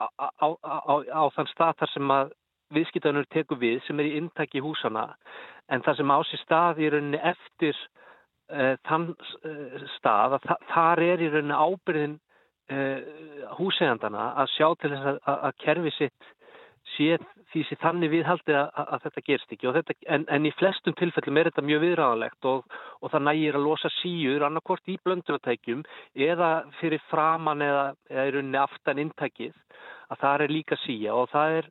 á, á, á, á þann stað þar sem að viðskiptanur tekur við sem er í inntæki húsana en það sem á sér stað í rauninni eftir uh, þann uh, stað að þa þar er í rauninni ábyrðin uh, húsegandana að sjá til þess að, að, að kerfi sitt sé því sé þannig viðhaldið að, að þetta gerst ekki. Þetta, en, en í flestum tilfellum er þetta mjög viðræðanlegt og, og það nægir að losa síur annarkort í blöndunatækjum eða fyrir framann eða, eða í rauninni aftan inntækið að það er líka síja og það er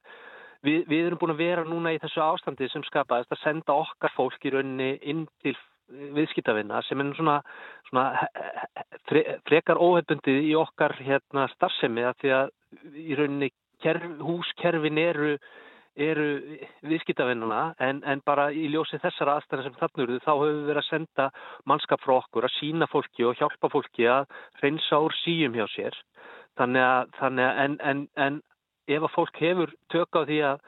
við, við erum búin að vera núna í þessu ástandi sem skapaðist að senda okkar fólk í rauninni inn til viðskiptavinna sem er svona, svona fre, frekar óhefbundið í okkar hérna starfsemi að því að í rauninni kerf, húskerfin eru, eru viðskiptavinnuna en, en bara í ljósi þessara aðstæðar sem þarna eruðu þá höfum við verið að senda mannskap frá okkur að sína fólki og hjálpa fólki að reynsa úr síum hjá sér. Þannig að, þannig að en, en, en ef að fólk hefur tök á því að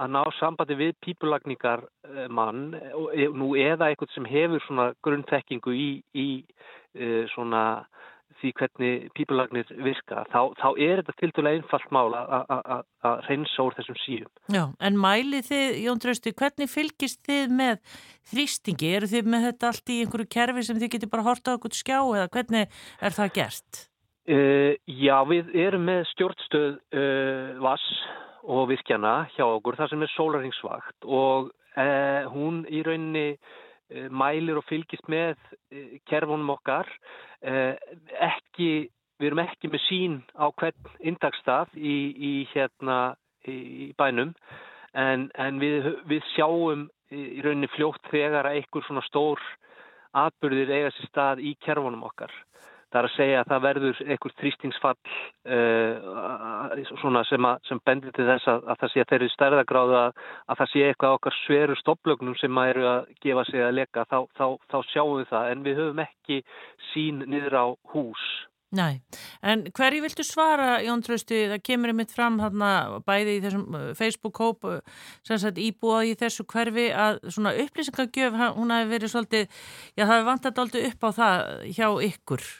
að ná sambandi við pípulagningar mann nú eða eitthvað sem hefur svona grunnþekkingu í, í uh, svona því hvernig pípulagnir virka þá, þá er þetta til dæla einfalt mál að reynsa úr þessum síum. Já, en mælið þið, Jón Drausti, hvernig fylgist þið með þrýstingi? Eru þið með þetta allt í einhverju kerfi sem þið getur bara horta okkur skjá eða hvernig er það gert? Uh, já, við erum með stjórnstöð uh, VAS og virkjana hjá okkur, það sem er sólaringsvakt og uh, hún í rauninni mælir og fylgist með kerfunum okkar. Ekki, við erum ekki með sín á hvern indagstaf í, í hérna í bænum en, en við, við sjáum í rauninni fljótt þegar að einhver svona stór atbyrðir eiga sér stað í kerfunum okkar Það er að segja að það verður einhver þrýstingsfall uh, sem, sem bendir til þess að, að það sé að þeirri stærðagráðu að, að það sé eitthvað okkar sveru stopplögnum sem að eru að gefa sig að leka, þá, þá, þá sjáum við það en við höfum ekki sín niður á hús. Næ, en hverju viltu svara, Jón Trausti, það kemur einmitt fram hérna bæði í þessum Facebook-kóp sem sagt íbúað í þessu hverfi að svona upplýsingagjöf, hún hafi verið svolítið, já það hefur vantað aldrei upp á það hjá ykkur.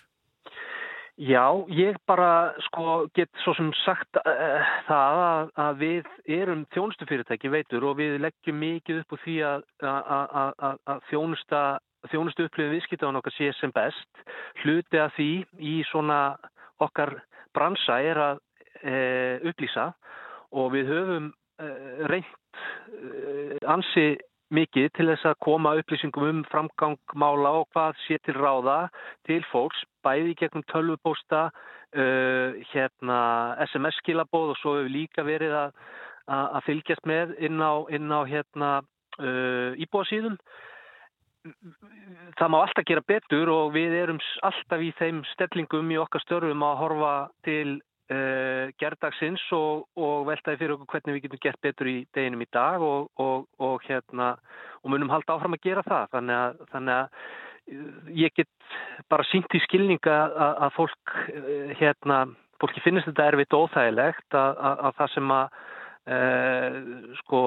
Já, ég bara sko get svo sem sagt uh, það að, að við erum þjónustufyrirtæki veitur og við leggjum mikið upp úr því að, að, að þjónusta, þjónustu upplifið viðskiptaðan okkar sé sem best. Hluti að því í svona okkar bransa er að uh, upplýsa og við höfum uh, reynt ansi mikið til þess að koma upplýsingum um framgangmála og hvað sé til ráða til fólks, bæði gegnum tölvupósta, uh, hérna, SMS-skilabóð og svo hefur líka verið að, að fylgjast með inn á, inn á hérna, uh, íbúasíðum. Það má alltaf gera betur og við erum alltaf í þeim stellingum í okkar störfum að horfa til Uh, gerðdagsins og, og veltaði fyrir okkur hvernig við getum gert betur í deginum í dag og, og, og hérna og munum halda áfram að gera það. Þannig að, þannig að ég get bara sínt í skilninga að, að fólk uh, hérna, fólki finnst þetta erfitt og óþægilegt að, að það sem að uh, sko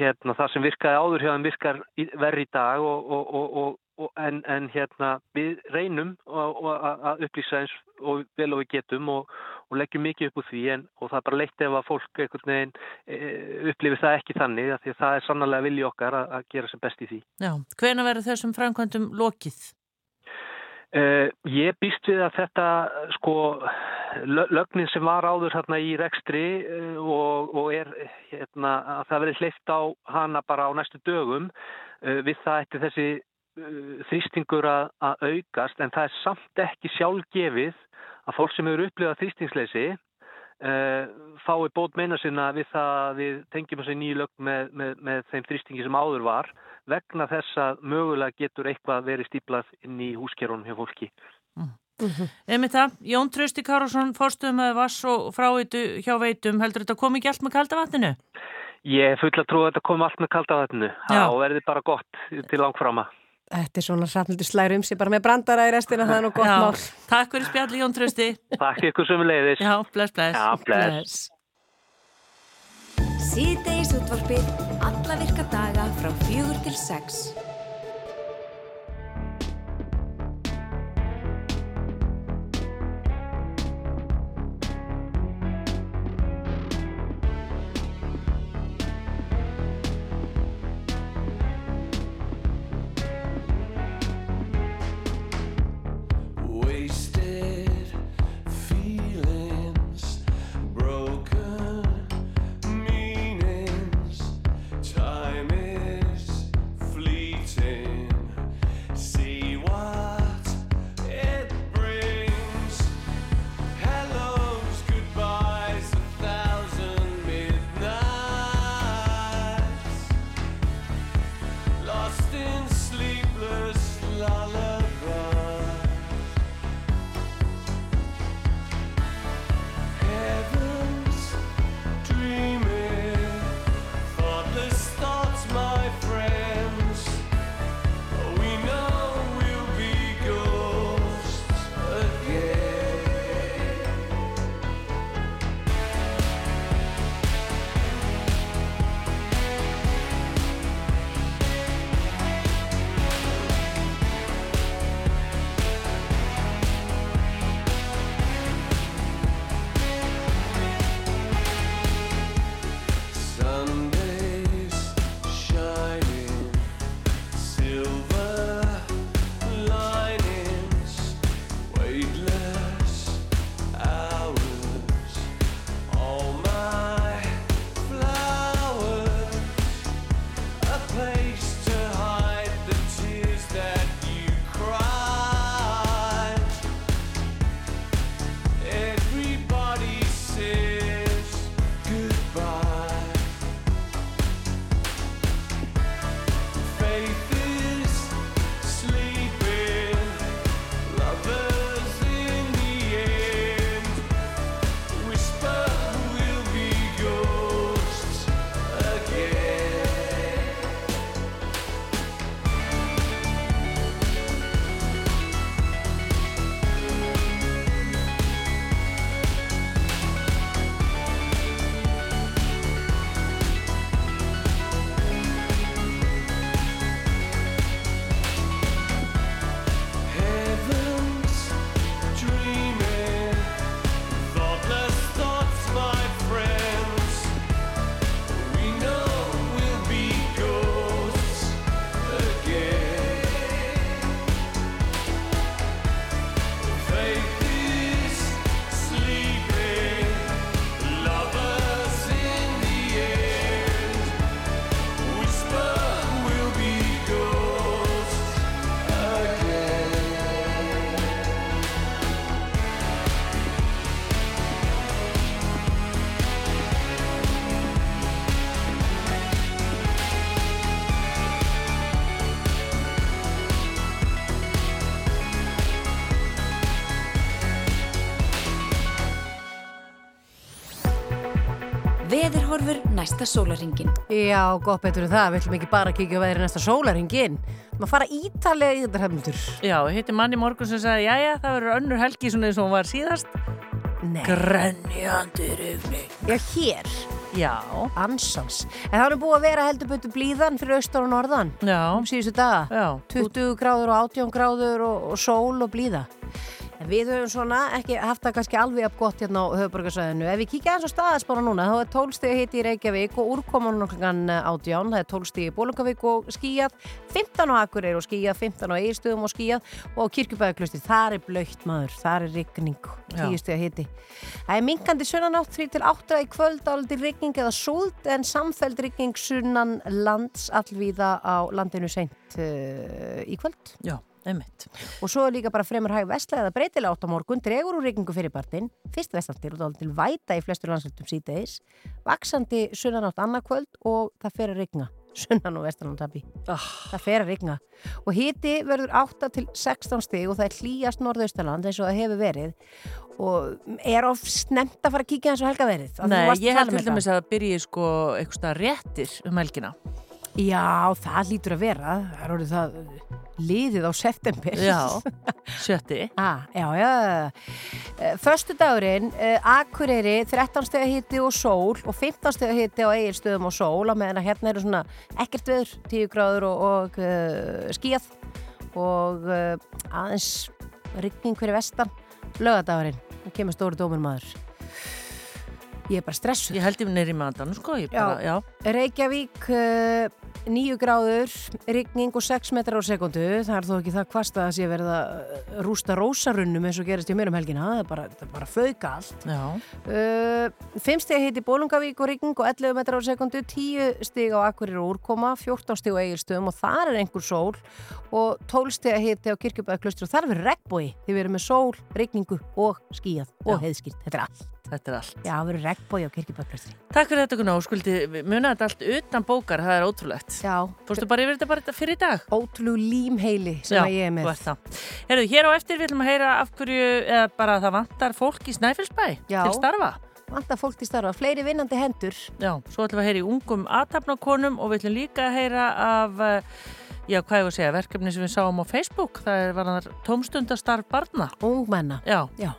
hérna það sem virkaði áður hjá þeim virkar verri í dag og En, en hérna við reynum að upplýsa eins og vel og við getum og, og leggjum mikið upp úr því en, og það er bara leitt ef að fólk veginn e, upplifir það ekki þannig því að það er sannlega vilji okkar að, að gera sem best í því. Já, hvena verður þessum framkvæmdum lokið? Uh, ég býst við að þetta sko lögnin sem var áður hérna í rekstri uh, og, og er hérna að það verður hleyft á hana bara á næstu dögum uh, við það eftir þessi uh, þrýstingur að, að aukast en það er samt ekki sjálfgefið að fólk sem hefur upplifað þrýstingsleysi uh, fái bót meina sinna við það að við tengjum þessi nýju lögn með, með, með þeim þrýstingi sem áður var vegna þess að mögulega getur eitthvað verið stíplað inn í húskerunum hjá fólki. Einmitt það, Jón Trausti Kárásson, fórstuðum með vass og fráitu hjá veitum, heldur þetta komi ekki allt með kalda vatninu? Ég er full að trúa að þetta komi allt með kalda vatninu Já. og verði bara gott til langframa. Þetta er svona rafnildur slæri um sig bara með brandara í restina, það er nú gott Já, mál. Takk fyrir spjalli Jón Trausti. Takk ykkur sem leiðis. Já, bless, bless. Já, bless. Síðdeis útvarpið alla virka daga frá fjögur til sex. Næsta sólaringin. Já, gott betur en það, við ætlum ekki bara að kíkja á veðri næsta sólaringin. Maður fara ítalega í þetta hefnundur. Já, ég hitti manni í morgun sem sagði, jæja, það verður önnur helgi svona eins og hún var síðast. Nei. Grenjandi rigning. Já, hér. Já. Ansans. En það er búið að vera heldur betur blíðan fyrir austan og norðan. Já. Um síðustu daga. Já. 20 gráður og 18 gráður og, og sól og blíða. En Við höfum svona ekki haft það kannski alveg af gott hérna á höfuborgarsvæðinu. Ef við kíkja eins og staðaspána núna, þá er 12 stegi hitti í Reykjavík og úrkoman klukkan átján, það er 12 stegi í Bólungavík og skíjað, 15 á Akureyri og skíjað, 15 á Eirstöðum og skíjað og á Kirkjubæðaklusti, þar er blöytt maður, þar er rigning, Já. 10 stegi hitti. Það er minkandi sunnanátt 3 til 8 í kvöld, áldi rigning eða súld en samfeld rigning sunnan lands allvíða á landinu seint uh, í kvöld. Já, einmitt. Og svo er líka bara fremur hæg vestlega eða breytilega átt á morgun, dregur úr rigningu fyrir partinn, fyrst vestantil og dálítil væta í flestur landslutum síðdeis, vaksandi sunnanátt annarkvöld og það fer að rigna, sunnan og vestan á tabi. Oh. Það fer að rigna. Og hiti verður 8 til 16 stig og það er hlýjast norðaustaland eins og það hefur verið og er of snemt að fara að kíkja eins og helga verið. Nei, ég held um til dæmis að það byrji sko eitthvað réttir um helgina. Já, það lítur að vera. Það er orðið það liðið á september. Já, sjötti. Ah, já, já. Föstu dagurinn, Akureyri, 13 steg hitti og sól og 15 steg hitti á eigilstöðum og sól á meðan að hérna eru svona ekkert veður, 10 gráður og, og uh, skíð og uh, aðeins rigning fyrir vestan. Lögadagurinn, það kemur stóri dómur maður. Ég er bara stressuð. Ég held ég neyri maðan, sko, bara, já. Reykjavík, uh, 9 gráður, rigning og 6 metrar á sekundu. Það er þó ekki það hvast að sé verið að rústa rósarunnum eins og gerist í mér um helgina. Það er bara, bara föðga allt. Já. Uh, 5 stig hitti Bólungavík og rigning og 11 metrar á sekundu, 10 stig á Akkurir og úrkoma, 14 stig á Egilstöðum og þar er einhver sól og 12 stig hitti á Kirkjubæðaklustri og þar er regnbói því við erum með sól, rigningu og skíjað og Já. heiðskýrt. Þetta er allt. Þetta er allt. Já, það verður regnbói á Kirkjubæðaklustri. Takk fyrir þetta, Gunnar, og skuldi muna þetta allt utan bókar, það er ótrúlegt. Já. Fórstu bara yfir þetta bara fyrir í dag? Ótrúlegu límheili sem Já, ég er með. þú ert það. Herðu, hér á eftir við ætlum að heyra af hverju, eða bara það vantar fólk í Snæfellsbæ Já. til starfa. Vantar fólk til starfa, fleiri vinnandi hendur. Já, svo ætlum við að heyra í ungum aðtapnakonum og við ætlum líka að heyra af, eh, já, hvað ég var að segja, verkefni sem við sáum á Facebook, það er var tómstundastarf barna. Ungmenna. Já. Já.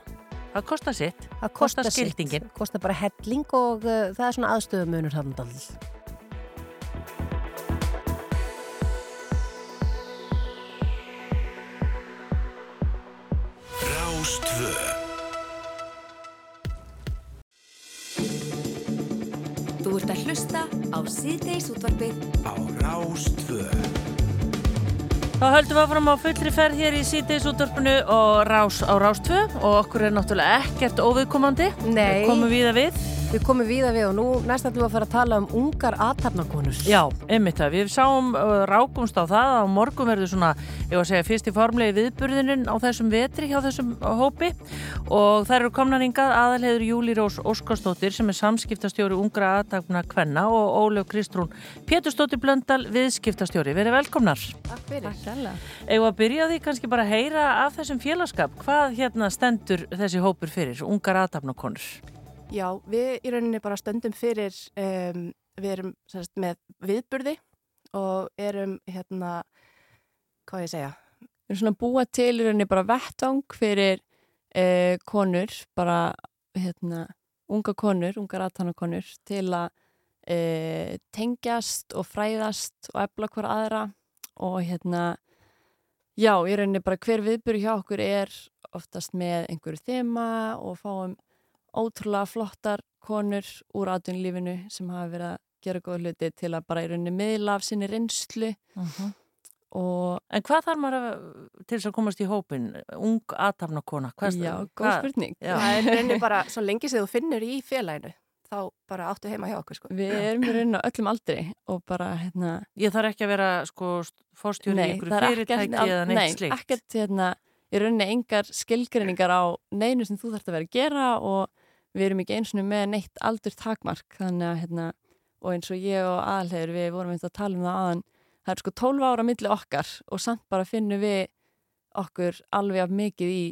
Það kostar sitt. Það Kostar skildingin. sitt. Kostar bara helling og uh, það er svona aðstöðumunur. Rástvö Þú ert að hlusta á síðdeis útvarpið á Rástvö Þá höldum við áfram á fullri ferð hér í síðdeis útvarpinu og rás á rástvö og okkur er náttúrulega ekkert óviðkomandi. Nei. Við komum við að við. Við komum víða við og nú næst ætlum við að fara að tala um ungar aðtapnakonur. Já, einmitt það. Við sáum uh, rákumst á það að morgun verður svona, ég var að segja, fyrst í formlegi viðburðinin á þessum vetri hjá þessum hópi og það eru komnar hingað aðalheður Júli Rós Óskarsdóttir sem er samskiptastjóri ungra aðtapna kvenna og Ólöf Kristrún Pétursdóttir Blöndal viðskiptastjóri. Verið velkomnar. Takk fyrir. Takk hella. Eða að Já, við í rauninni bara stöndum fyrir, um, við erum sérst, með viðburði og erum hérna, hvað ég segja, Við erum svona búa til í rauninni bara vettvang fyrir eh, konur, bara hérna, unga konur, ungar aðtanakonur til að eh, tengjast og fræðast og efla hver aðra og hérna, já, í rauninni bara hver viðbyrju hjá okkur er oftast með einhverju þema og fáum ótrúlega flottar konur úr atvinnulífinu sem hafa verið að gera góð hluti til að bara í rauninni miðla af sinni reynslu og En hvað þarf maður að, til þess að komast í hópin, ung aðtapnakona? Hvað, Já, góð spurning. Já. það er rauninni bara svo lengi sem þú finnur í félaginu, þá bara áttu heima hjá okkur, sko. Við erum í rauninni á öllum aldri og bara, hérna... Ég þarf ekki að vera, sko, fórstjóri í ykkur fyrirtæki eða neitt nei, slíkt. ekkert, hérna, í rauninni engar skilgreiningar á neinu sem þú þarfst að vera að gera og við erum ekki eins og með neitt aldur takmark, þannig að, hérna, og eins og ég og aðalhegur, við vorum eins að tala um það aðan, það er sko 12 ára milli okkar og samt bara finnum við okkur alveg af mikið í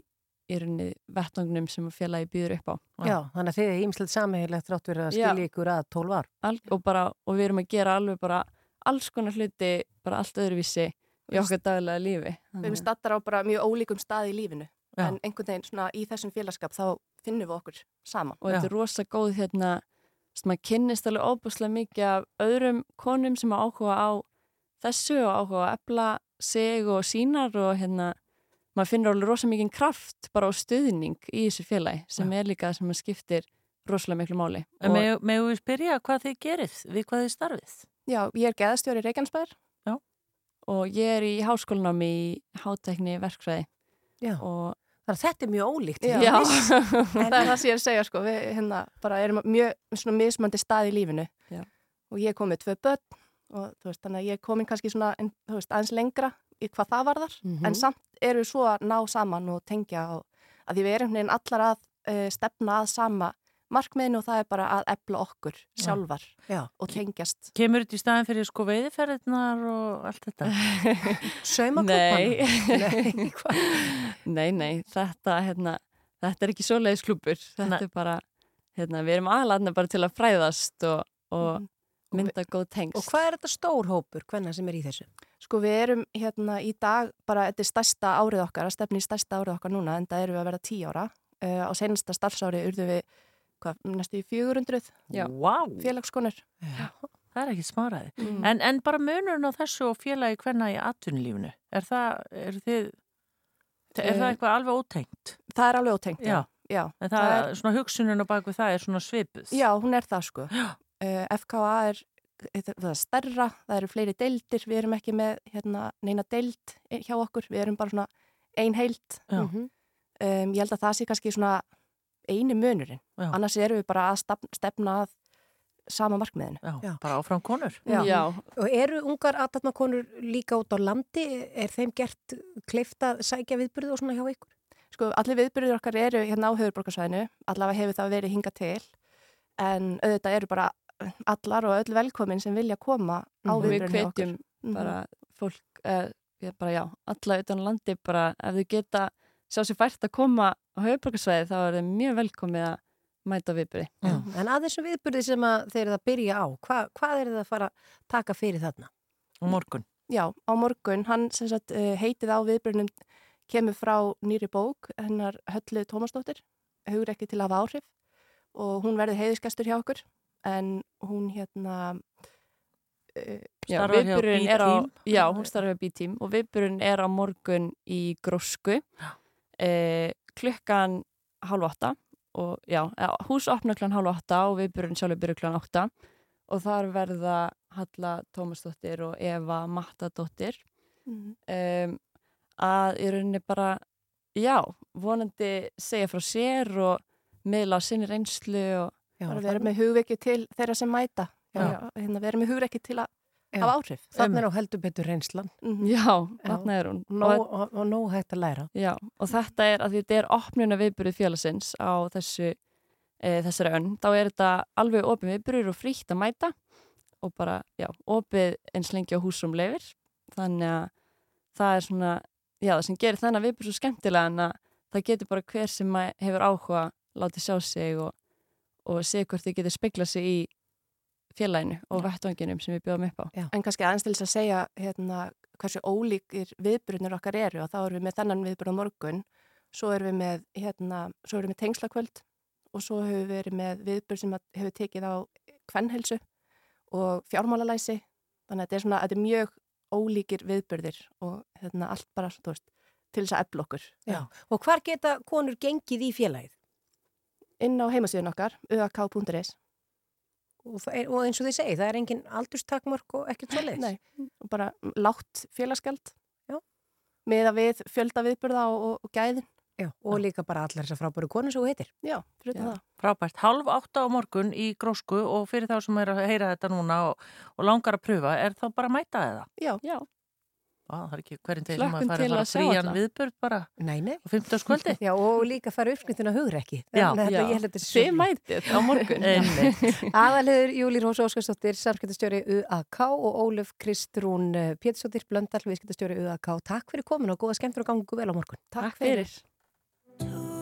í rauninni vettangnum sem félagi býður upp á. Já, þannig að þið er ímslegt samhegilegt þrátt verið að skilja ykkur að 12 ár. Al og, bara, og við erum að gera alveg bara alls konar hluti, bara allt öðruvísi í okkar daglega lífi. Við erum stattar á bara mjög ólíkum stað í lífinu, Já. en einhvern veginn svona í þessum félagskap þá finnum við okkur saman. og þetta er rosa góð hérna sem að kynnist alveg óbúslega mikið af öðrum konum sem áhuga á þessu og áhuga að efla sig og sínar og hérna maður finnur alveg rosa mikið kraft bara á stuðning í þessu félagi sem er líka það sem maður skiptir rosalega miklu máli. Megu við spyrja hvað þið gerið, við hvað þið starfið? Já, ég er geðastjóri. Já. Og ég er í háskólanámi í hátækni verkfræði. Já. Og Þannig að þetta er mjög ólíkt. Já, Já. það er það sem ég er að segja sko, við hérna bara erum á mjög svona mismöndi stað í lífinu Já. og ég kom með tvö börn og þú veist, þannig að ég er komin kannski svona en, veist, aðeins lengra í hvað það varðar Mhm. en samt eru við svo að ná saman og tengja og að því við erum allar að uh, stefna að sama markmiðinu og það er bara að efla okkur sjálfar Já. og tengjast. Kemur þetta í staðin fyrir sko veiðiferðirnar og allt þetta? Saumaklúbban? Nei. nei, nei, þetta, hérna, þetta er ekki svoleiðis klúpur. Þetta Nei. er bara, hérna, við erum aðlarna bara til að fræðast og, og mynda góð tengst. Og hvað er þetta stór hópur, hvenna sem er í þessu? Sko við erum hérna í dag bara, þetta er stærsta árið okkar, að stefni í stærsta árið okkar núna en það eru við að vera tíu ára. Uh, á senasta starfsári urðu við hvað, næstu í 400 Já. Vá, félagskonur. það er ekki smaraði. Mm. En, en bara munurinn á þessu og félagi hvenna í atvinnulífinu, er það, er þið, er það Eh, eitthvað alveg ótengt? Það er alveg ótengt, já. Já. En það, er svona hugsunin á baku það er svona svipuð. já, hún er það sko. Já. Uh, FKA er það er stærra, það eru fleiri deildir, við erum ekki með hérna, neina deild hjá okkur, við erum bara svona ein heild. Já. Mhm. Um, ég held að það sé kannski svona eini munurinn, Já. annars erum við bara að stefna, stefna að sama markmiðinu. Já, bara áfram konur. Já. Já, Og eru ungar aðtatnakonur líka út á landi? Er þeim gert kleift að sækja viðbyrðu og svona hjá ykkur? Sko, allir viðbyrður okkar eru hérna á höfurborgarsvæðinu, allavega hefur það verið hinga til, en auðvitað eru bara allar og öll velkomin sem vilja koma á við viðbyrðinu okkur. hvetjum bara fólk, uh, ég bara já, alla utan landi bara ef þau geta sjá sér fært að koma á höfuborgarsvæði þá er það mjög velkomið að mæta viðbyrði. Já. En að þessum viðbyrði sem að þeir eru að byrja á, hva, hvað er það að fara að taka fyrir þarna? Og morgun. Já, á morgun, hann sem sagt uh, heitið á viðbyrðinum kemur frá nýri bók, hennar Höllu Tómasdóttir, hugur ekki til að hafa áhrif og hún verði heiðiskestur hjá okkur en hún hérna uh, Já, viðburðurinn er á, B-Team. já, hún starfar hjá B-Team og viðburðurinn er á morgun í grósku eh, klukkan hálf átta og já, eh, hús opna klukkan hálf átta og viðburðurinn sjálfur byrju klukkan átta. Og þar verða Halla Tómasdóttir og Eva Mattadóttir. Mm, um, að í rauninni bara, já, vonandi segja frá sér og miðla á sinni reynslu og Já, bara vera með hugveki til þeirra sem mæta. Já. Já, hérna, vera með hugveki til að Já. hafa áhrif Þannig er á heldur betur reynslan Mhm. já, þarna er hún Nó, og, og, og nóg hægt að læra. já, og þetta er að þetta er opnuna viðburðið félagsins á þessu e, þessari önn, þá er þetta alveg opið viðburður og frítt að mæta og bara, já, opið eins lengi á húsum leifir þannig að það er svona já, það sem gerir þennan viðburð svo skemmtilega en að það getur bara hver sem hefur áhuga látið sjá sig og, og sé hvort þið getur speklað sig í félaginu og vettvanginum sem við bjóðum upp á. En kannski aðeins til þess að segja hérna, hversu ólíkir viðbrunir okkar eru og þá erum við með þennan viðbrun á morgun, svo erum við með, hérna, svo erum við með tengslakvöld og svo hefur við verið með viðbrun sem að hefur tekið á kvennhelsu og fjármálalæsi, þannig að þetta er, svona, þetta er mjög ólíkir viðburðir og hérna, allt bara veist, til þess að efla okkur. Já. Og hvar geta konur gengið í félagið? Inn á heimasíðun okkar, uak.is. Og, það er, og eins og þið segið, það er engin aldurstakmörk og ekkert svo leiðis. Nei, og bara látt félagsgjöld. Já. Með að við fjölda viðburða og, og, og gæðin. Já, og líka bara allar þessar frábæru konur sem þú heitir. Já, fyrir Já. það. Frábært. Halv átta á morgun í grósku og fyrir þá sem er að heyra þetta núna og, og langar að pröfa, er þá bara að mæta eða? Já. Já. Á, það er ekki hverjum til að fara að frían alla. viðburð bara Nei, nei. á 15. kvöldi. Já, og líka fara uppskriftina hugur ekki. Já. þetta, Já. ég held að þetta sé Þið mætið á morgun. Einmitt. Aðalhegur Júlín Rósa Óskarsdóttir, samskiptastjóri UAK og Óluf Kristrún eh, Pétursdóttir, Blöndal, viðskiptastjóri UAK. Takk fyrir komin og góða skemmtur og gangu vel á morgun. Takk fyrir. Rescue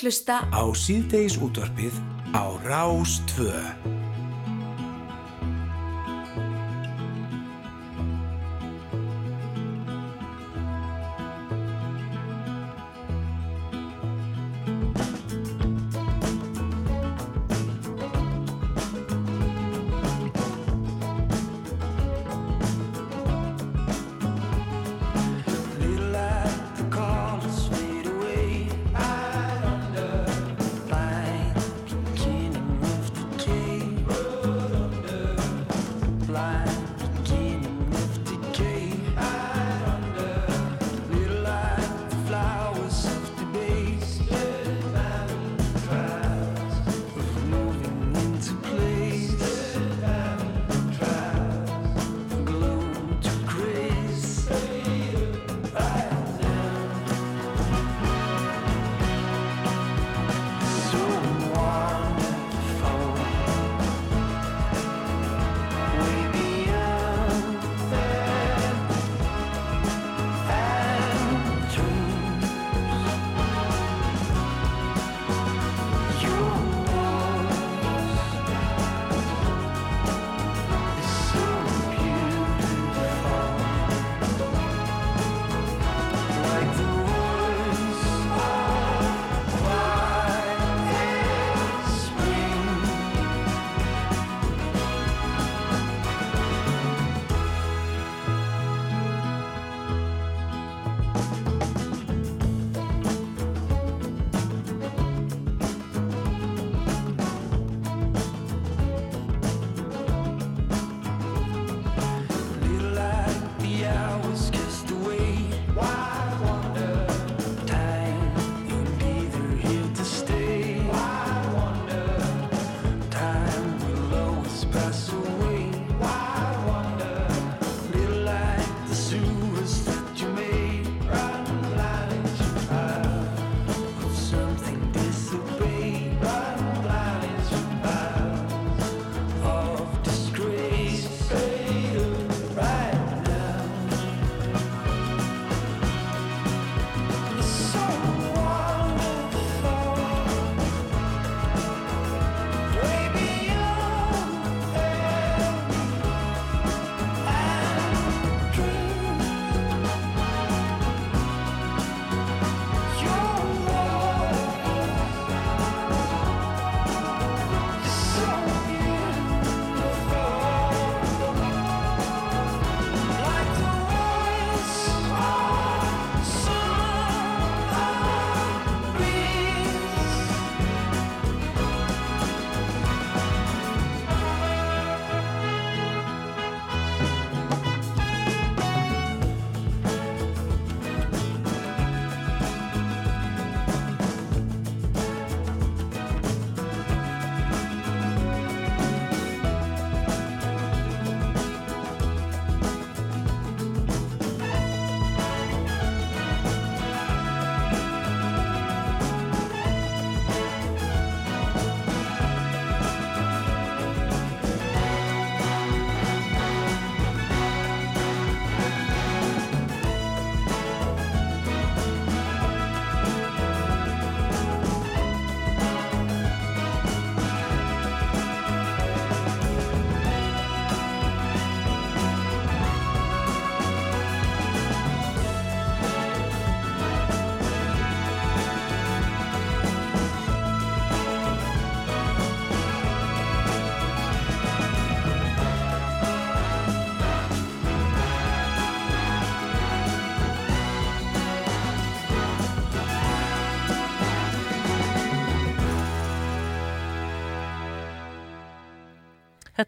að hlusta á síðdeis útvarpið á Rástvö.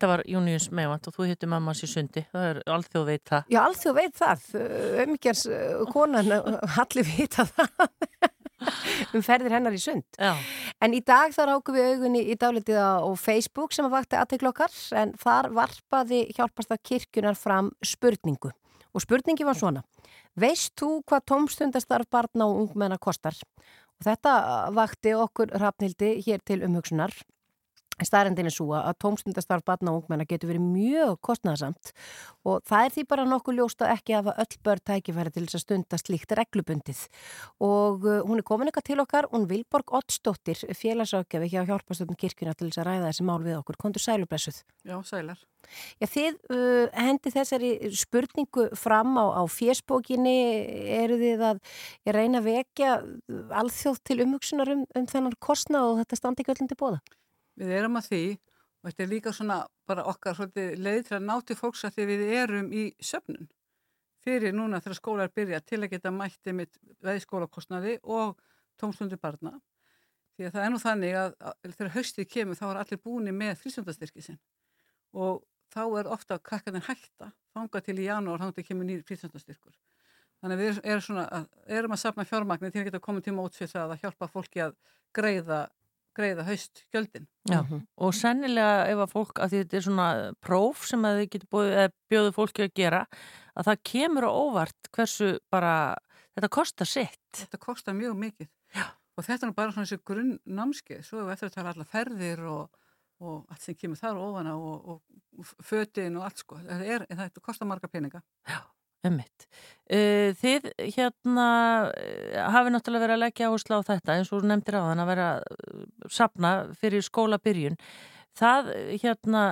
Þetta var Június Meivand og þú hittir mamma sér sundi. Það er alþjóð veit það. Já, alþjóð veit það. Umgjars konan, allir vita það. um ferðir hennar í sund. Já. En í dag þar ákum við augunni í dálitið á Facebook sem að vakti aðteglokkar en þar varpaði hjálpast að kirkjunar fram spurningu. Og spurningi var svona. Veist þú hvað tómstundastarf barna og ungmenna kostar? Og þetta vakti okkur rafnildi hér til umhugsunar. Stærendin er svo að tómstundastarf barna og ungmenna getur verið mjög kostnæðasamt og það er því bara nokkuð ljóst að ekki hafa öll börn tækifæri til þess að stunda slíkt reglubundið og uh, hún er komin eitthvað til okkar, hún Vilborg Ottsdóttir félagsákjafi hjá hjálpastöndum kirkuna til þess að ræða þessi mál við okkur. Kondur sælublessuð. Já, sælar. Já, þið uh, hendi þessari spurningu fram á, á fjersbókinni, eru þið að reyna að vekja alþjóð til umhugsunar um, um þennan kostnað og þetta standi ekki öllum til bóða? Við erum að því og þetta er líka svona bara okkar leið til að ná til fólks að því við erum í söfnun fyrir núna þegar skólar byrja til að geta mætti með veðskólakostnaði og tómstundu barna. Því að það er nú þannig að, að þegar haustið kemur þá er allir búinir með frístundastyrki sinn og þá er ofta krakkarnir hætta fanga til í janúar þá kemur nýr frístundastyrkur. Þannig að við erum, svona, erum að sapna fjármagnir til að geta komið til mótsvið það að hjálpa fólki að greiða greiða haust gjöldin. Já, og sennilega ef að fólk, að þetta er svona próf sem að þið getur bjóðu fólki að gera, að það kemur á óvart hversu bara, þetta kostar sitt. Þetta kostar mjög mikið. Já. Og þetta er bara svona þessi grunn námskeið, svo ef eftir að tala allar ferðir og, og allt sem kemur þar ofana og, og fötin og allt sko, þetta, er, þetta kostar marga peninga. Já. Ummitt. Þið hérna hafi náttúrulega verið að leggja áherslu á þetta eins og nefndir á þann að vera sapna fyrir skóla byrjun. Það hérna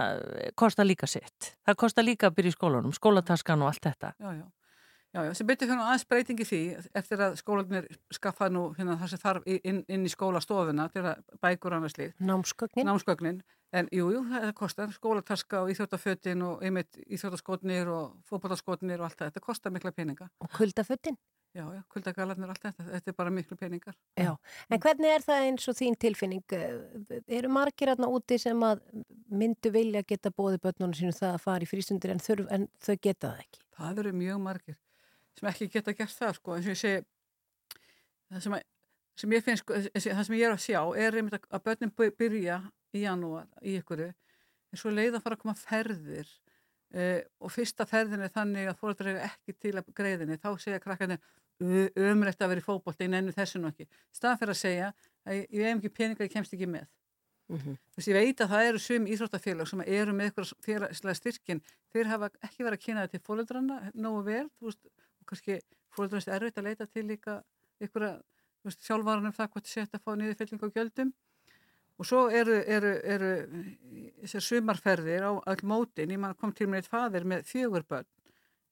kostar líka sitt. Það kostar líka að byrja í skólanum, skólataskan og allt þetta. Já, já. Já, já, sem byrju fyrir aðeins breytingi því eftir að skólanir skaffa nú hérna, það sem þarf inn, inn í skólastofuna til að bækur annars líð. Námsgögnin. Námsgögnin. En jú, jú, það kostar skólataska og íþjóttafötin og einmitt íþjóttaskotnir og fókbátaskotnir og allt það. Þetta kostar mikla peninga. Og kuldafötin? Já, já, kuldagalarnir og allt þetta. Þetta er bara miklu peningar. Já, en hvernig er það eins og þín tilfinning? Eru margir aðna úti sem að myndu vilja geta bóði börnunum sínum það að fara í frístundir en, þurf, en þau geta það ekki? Það eru mjög margir sem ekki geta gert það sko, eins og ég segi það sem, að, sem ég finnst sko, það sem ég er að sjá er einmitt að, að börnum byrja í janúar í ykkuru en svo leið að fara að koma ferðir eh, og fyrsta ferðin er þannig að fóröldra er ekki til að greiðinni þá segja krakkarnir umrætt að vera í fókbólta í nennu þessu nú ekki. Staðan fyrir að segja að ég, ég hef ekki peninga ég kemst ekki með. Mm -hmm. þess að ég veit að það eru sum íþróttafélag sem eru með eitthvað félagslega styrkin þeir hafa ekki verið að kynna þetta til fóröldrana nógu vel, þú veist kannski fóröldurist erfitt að leita til líka ykkur sjálfvaranum það hvort setja að fá niðurfylling á gjöldum. Og svo eru, eru, eru þessar sumarferðir á all mótin, ég kom til mér eitt fadir með fjögur börn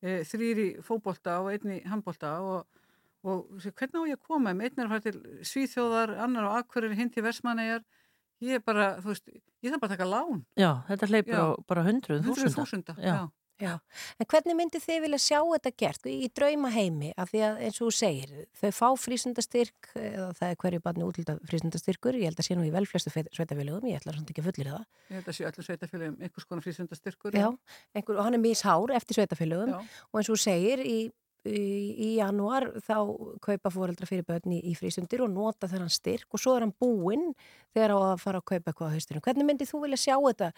e, þrýri fókbólta og einni handbólta og, og hvernig á ég að koma einn er að fara til Svíþjóðar annar á Akkurir, hinn til Versmanæjar ég er bara, þú veist, ég þarf bara að taka lán. Já, þetta hleypur á bara hundruð þúsunda, já, en hvernig myndi þið vilja sjá þetta gert í drauma heimi af því að eins og þú segir, þau fá frísundastyrk eða það er hverju barni útlita frísundastyrkur, ég held að sé nú í velflestu sveitafélögum, ég ætla samt ekki að fullir það. Ég held að sé allir sveitafélögum einhvers konar frísundastyrkur. Já, einhver, og hann er mishár eftir sveitafélögum og eins og þú segir í, í, í janúar þá kaupa fóreldra fyrir börni í, í frísundir og nota þennan styrk og svo er hann búinn þegar á að fara að kaupa eitthvað á haustunum. Hvernig myndi þú vilja sjá þetta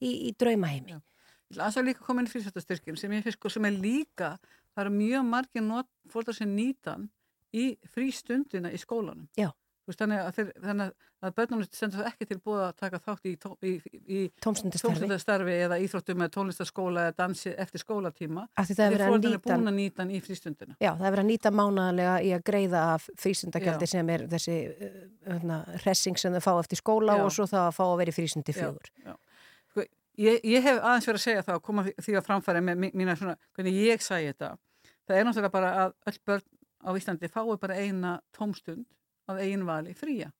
í drauma heimi? Já. Ég las að líka koma inn í frístundastyrkjum sem ég finnst sko sem er líka, það eru mjög margir fólkar sem nýtan í frístundina í skólanum. Já. Veist, þannig að, þeir, þannig að börnunum stendur það ekki til búið að taka þátt í, í, í tómstundastarfi eða íþróttum með tónlistaskóla eða dansi eftir skólatíma. Þeir fólkar er búin að nýta í frístundina. Já, það er verið að nýta mánalega í að greiða af frístundagjaldi sem er þessi uh, hressing sem þau fá eftir skóla Já. og svo það að fá að vera í frístundi fjögur. Já, já. Ég, ég hef aðeins verið að segja það og koma því að framfæra með mína svona, hvernig ég sæði þetta. Það er náttúrulega bara að öll börn á Íslandi fái bara eina tómstund af einn vali fría.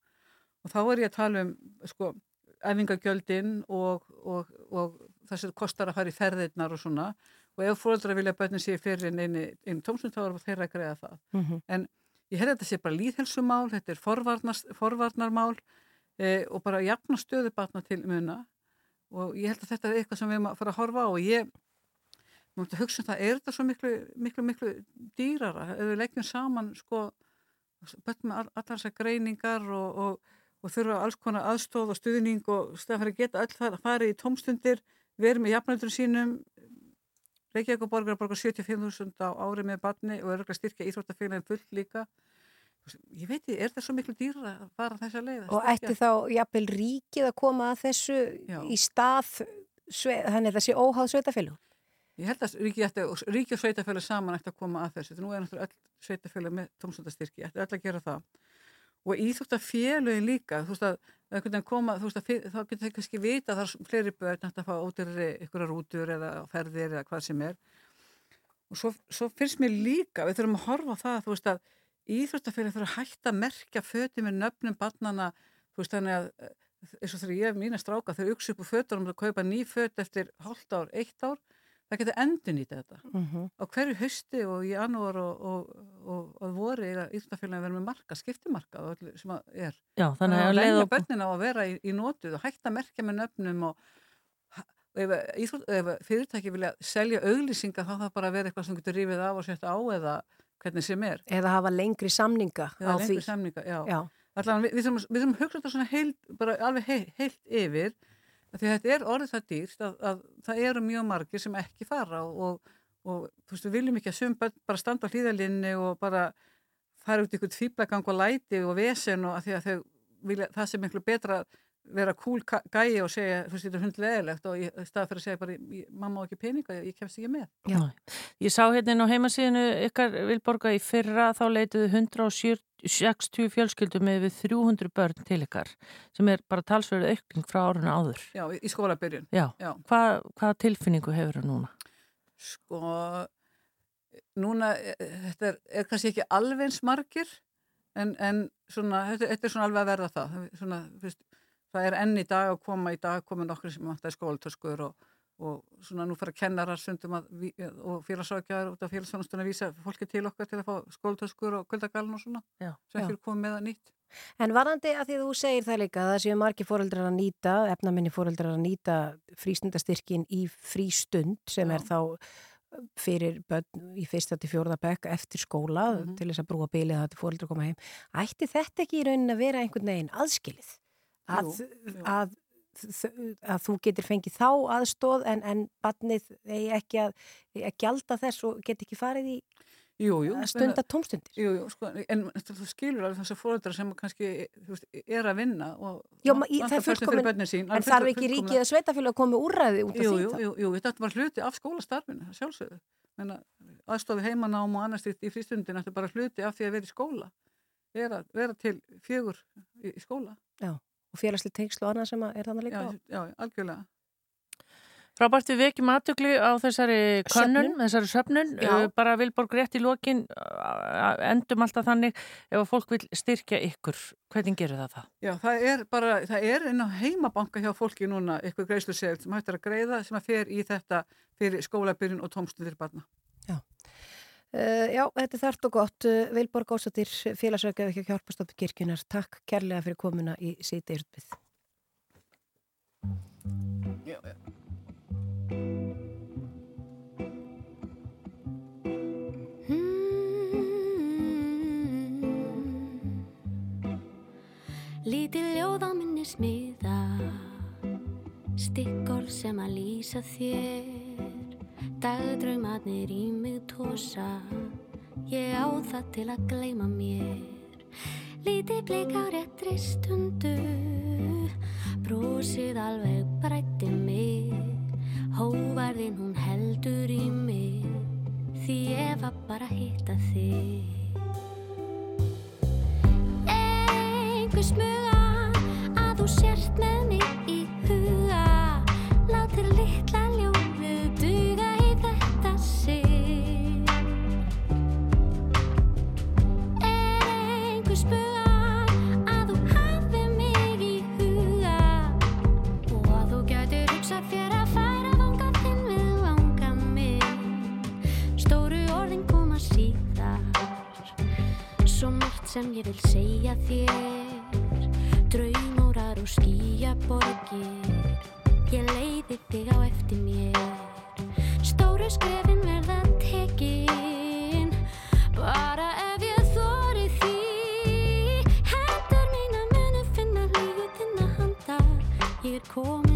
Og þá er ég að tala um sko, æfingagjöldin og, og, og það sem kostar að fara í ferðirnar og svona. Og ef fólkdra vilja börnin sér fyrir einu, einu tómstund þá er þeirra að greiða það. Mm -hmm. En ég hef þetta sé bara líðhelsumál, þetta er forvarnarmál eh, og bara jafna stöðubatna til muna og ég held að þetta er eitthvað sem við erum að fara að horfa á og ég myndi að hugsa um það, er þetta svo miklu, miklu, miklu dýrara ef við leggjum saman sko, börn með all- allar þessar greiningar og, og, og þurfa alls konar aðstóð og stuðning og að geta öll það að fara í tómstundir, verið með jafnöldur sínum, Reykjavík og borgar borgar 75.000 á ári með barni og er örugglega að styrkja íþróttafélagin fullt líka. Ég veit, ekki, er þetta svo miklu dýrara að fara þessa leið? Og ætti þá jafnvel ríkið að koma að þessu Já. í stað, þannig það sé óháð sveitafélug? Ég held að ríki, ætti, og sveitafélag saman ætti að koma að þessu. Nú er náttúrulega öll sveitafélag með tómstundastyrki, ætti öll að gera það. Og íþróttafélagin líka, þú veist að koma, þú veist að þá getur þau kannski vita að það er fleiri börn að fá ódýrari ykkur rútur eða ferðir eða hvað sem er. Og svo, svo finnst mér líka, við þurfum að horfa það, þú veist að íþróttafélagin þurfa að hætta að merkja föti með nöfnum barnana, þú veist þannig að eh, eins og þegar ég hef mína stráka, þau uksu upp úr fötunum að kaupa ný föt eftir hálft ár, eitt ár, það getur endur nýta þetta. Mhm. Á hverju hausti og í janúar og, og, og, og voru eiga íþróttafélagin verið með marka, skiptimarka og sem að er. Já, þannig að að leið lemja og- börnin á að vera í, í notuð og hægt að merkja með nöfnum og og ef, ef fyrirtæki vilja selja auglýsinga þá það bara að vera eitthvað sem getur rífið af og sett á eða hvernig sem er. Eða hafa lengri samninga Eða á lengri því? samninga, já. Já. Allan, við, við, við þurfum að hugsa þetta svona heilt, bara alveg heilt, heilt yfir því þetta er orðið það dýrt að, að það eru mjög margir sem ekki fara og, og, og þú veist, við viljum ekki að börn bara standa á hlýðalinni og bara fara út í ykkur tvíblagang og læti og vesen og að því að þau vilja, það sem miklu betra að vera cool gæi og segja, þú veist, þetta er hundleðilegt og í staða fyrir að segja bara, ég- mamma á ekki peninga, ég kemst ekki með. Já. Ég sá hérna á heimasíðinu ykkar Vilborga í fyrra þá leituðu 160 fjölskyldum með við 300 börn til ykkar sem er bara talsverðu aukning frá áruna áður. Já, í skólabyrjun. Já, Já. Hvað, hvaða tilfinningu hefur það núna? Sko, núna, eh, þetta er, er kannski ekki alveg eins margir, en, en svona, þetta, þetta er svona alveg að verða það. Svona, fyrst, það er enn í dag að koma í dag, komið nokkur sem vantar skólatöskur og, og svona nú fara kennarar sundum að, og félagsrákjaður út af félagsfjónustunum að vísa fólki til okkar til að fá skólatöskur og kvöldagalun og svona, Já. sem Já. fyrir komið með það nýtt. En varandi að því að þú segir það líka að það séu margir fóreldrar að nýta, efnaminni fóreldrar að nýta frístundastyrkin í frístund sem er þá fyrir börn í fyrsta til fjórða bekk eftir skóla Mhm. til þess að brúa bilið að fóreldrar koma heim. Ætti þetta ekki í raunin að vera einhvern veginn aðskilið? Að, Jú, jú. að, þ- að þú getur fengið þá aðstóð en, en barnið eigi ekki að, að gjalda þess og get ekki farið í Jú, jú. að stunda tómstundir. Jú, jú, sko, en þú skilur alveg þessar fóreldrar sem kannski, veist, er að vinna og það sín. en þarf ekki ríkið að sveitafélag að koma með úrræði út af Jú, því jú, þá? jú, jú, þetta var hluti af skólastarfinu, sjálfsögðu. Aðstofi heimanám og annars í frístundin, þetta er bara hluti af því að vera í skóla. Vera, vera til fjögur í, í skóla. Já, og félagslega tengslu og annað sem að er þannig líka Já, á. já, algjörlega. Frábært við vekjum aðtöklu á þessari könnun, þessari söfnun, Já. uh, bara Vilborg rétt í lokin, endum alltaf þannig ef að fólk vil styrkja ykkur, hvernig gerir það það? Já, það er bara, það er inn á heimabanka hjá fólki núna ykkur greiðslusegl sem hægt er að greiða sem að fer í þetta fyrir skólabyrjun og tómstundir barna. Uh, já, þetta er þart og gott. Uh, Vilborg Ósatir, félagsverkefið hjá Hjálpastofn kirkjunar. Takk kærlega fyrir komuna í síti yrtbið. Já, já. Lítið ljóð á minni smiða Stikkorð sem að lýsa þér Dagdraumarnir í mig tósa Ég á það til að gleyma mér. Lítið bleik á réttri stundu. Brosið alveg brætti mig. Hóvarðin hún heldur í mig. Því ég var bara að hitta þig. Einhver smuga ég vil segja þér Draumórar og skýjaborgir. Ég leiði þig á eftir mér. Stóru skrefin verða tekin. Bara ef ég þóri því. Hættar mín að munu finna líðin að handa. Ég er komin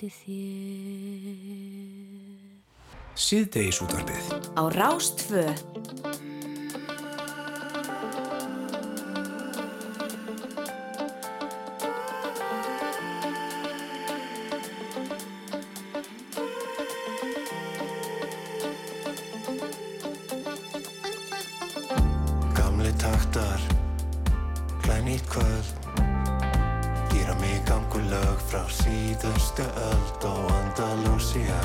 móti þér. Síðdegis útvarfið. Á Rástföð. taktar, glænýtt kvöld Sami gangu lög frá síðustu öld og Andalusia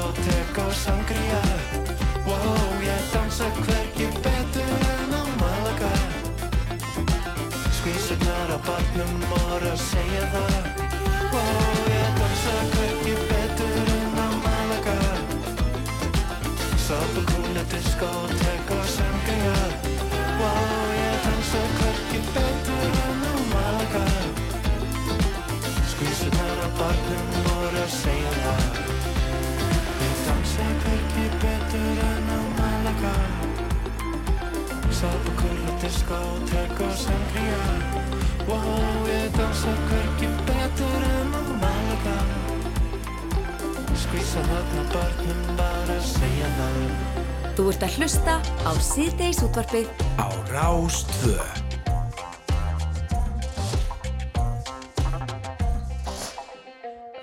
diskoteka og sangria. Wow, ég dansa hverki betur en á Malaga Skvísugnar á barnum voru að segja það. Wow, ég dansa hverki betur en á Malaga Sábulgúna diskoteka og sangria. Wow, ég dansa hverki betur en á Malaga Skvísugnar á barnum voru að segja það. Kúla diskótek og sangria Wow, ég dansa hvergi betur en á Malaga Skvísa þarna barnum bara að segja það. Þú ert að hlusta á síðdeis útvarpið. Á Rástvö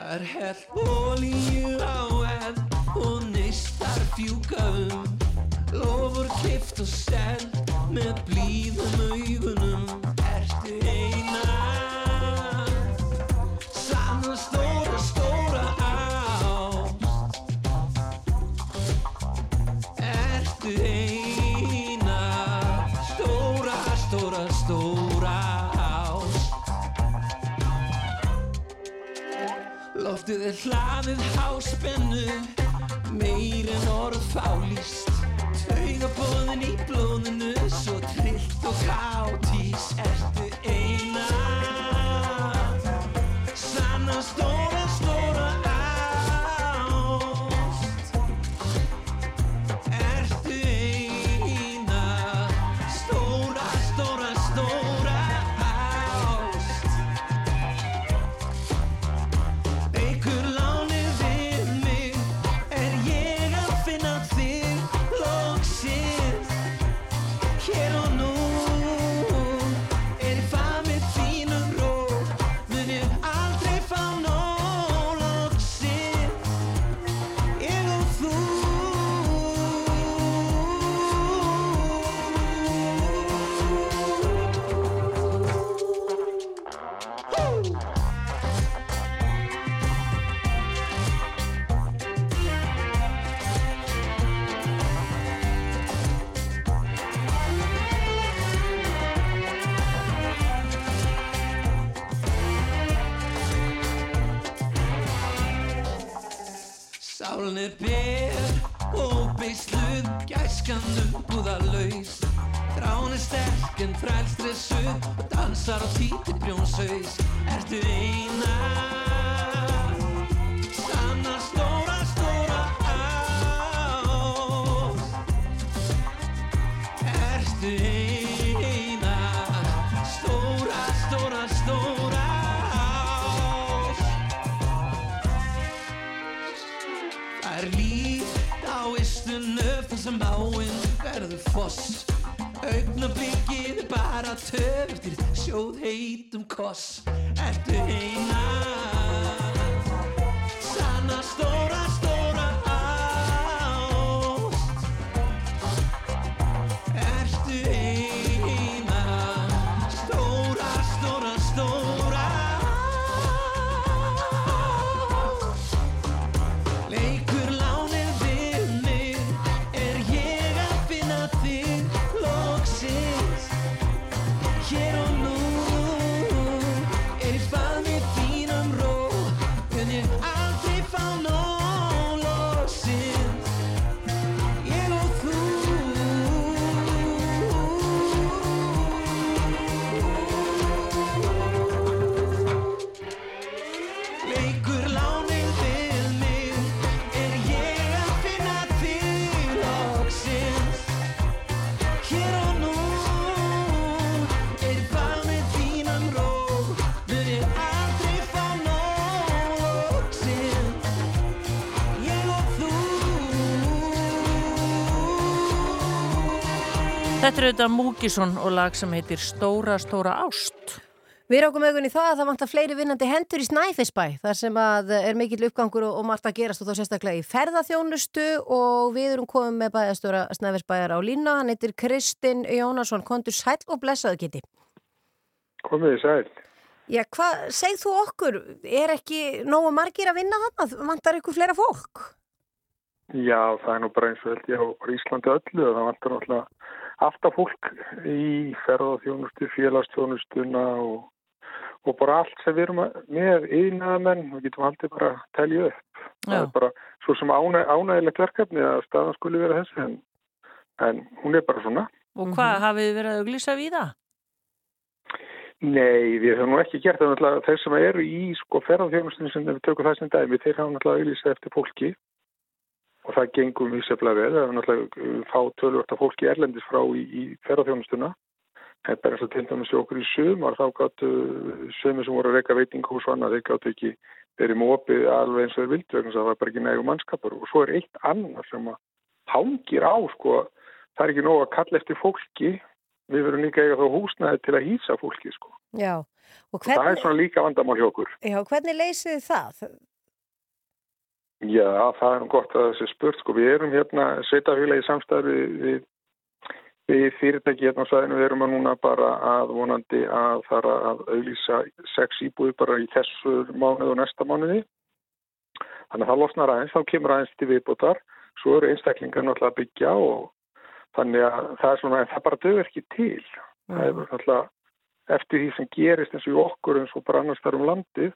Er hell olíu á enn og neistar fjúka en dansar á títi brjónsaus Ertu eina Sanna stóra, stóra ást Ertu eina Stóra, stóra, stóra ást Það er líf á istunu þar sem áinn verður foss Augnablikið er bara töf eftir sjóð heitum koss. Ertu eina Þetta er auðvitað Múkisson og lag sem heitir Stóra, stóra ást. Við rákum augun í það að það vantar fleiri vinnandi hendur í Snæfisbæ þar sem að er mikill uppgangur og, og margt að gerast og þá sérstaklega í ferðaþjónustu og við erum komið með bæðastóra Snæfisbæjar á lína. Hann heitir Kristinn Jónasson, kontur sæl og blessaðu geti. Komið þið sæl. Já, hvað segð þú okkur? Er ekki nógu margir að vinna þarna? Vantar ykkur fleira fólk? Já, það er nú bara eins og held ég á Íslandi öllu og það vantar náttúrulega alltaf fólk í ferðarþjónustu, félagsþjónustuna og og bara allt sem við erum að- með yðnaðamenn, við getum haldið bara að telja upp. Það Já. er bara svo sem ánæ, ánægilegt verkefni að staðan skuli vera þessi en, en hún er bara svona. Og hvað hafið þið verið að auglýsa við það? Nei, við höfum nú ekki gert það þeir sem eru í sko ferðarþjónustinu sem við tökum það sem dæmi, þeir hafa náttúrulega auðlýsað eftir fólki og það gengum við sefla vel, það er náttúrulega uh, fá tölvört af fólki erlendis frá í, í ferðarþjónustuna bara eins og til dæmis okkur í sömar þá gáttu sömur sem voru að reyka veitingu og svona, þeir gáttu ekki verið mópið alveg eins og þeir vildu vegna að það var bara ekki nægum mannskapur. Og svo er eitt annar sem að hangir á sko, það er ekki nóg að kalla eftir fólki. Við verum líka eiga þá húsnaði til að hýsa fólki sko. Já, og Og það er hvernig, svona líka vandamál hjá okkur. já, hvernig leysið það? Já, það er nú gott að þessi spurt sko. Við erum hérna sveitafélagi samstæður við, við, fyrirtæki hérna á svæðinu. Við erum að núna bara að vonandi að fara að auðlýsa sex íbúið bara í þessu mánuð og næsta mánuði. Þannig að það losnar aðeins, þá kemur aðeins til viðbútar. Svo eru einstaklingar náttúrulega að byggja og þannig að það er svona, það bara dögur ekki til. Það er náttúrulega eftir því sem gerist eins og okkur eins og bara annars þar um landið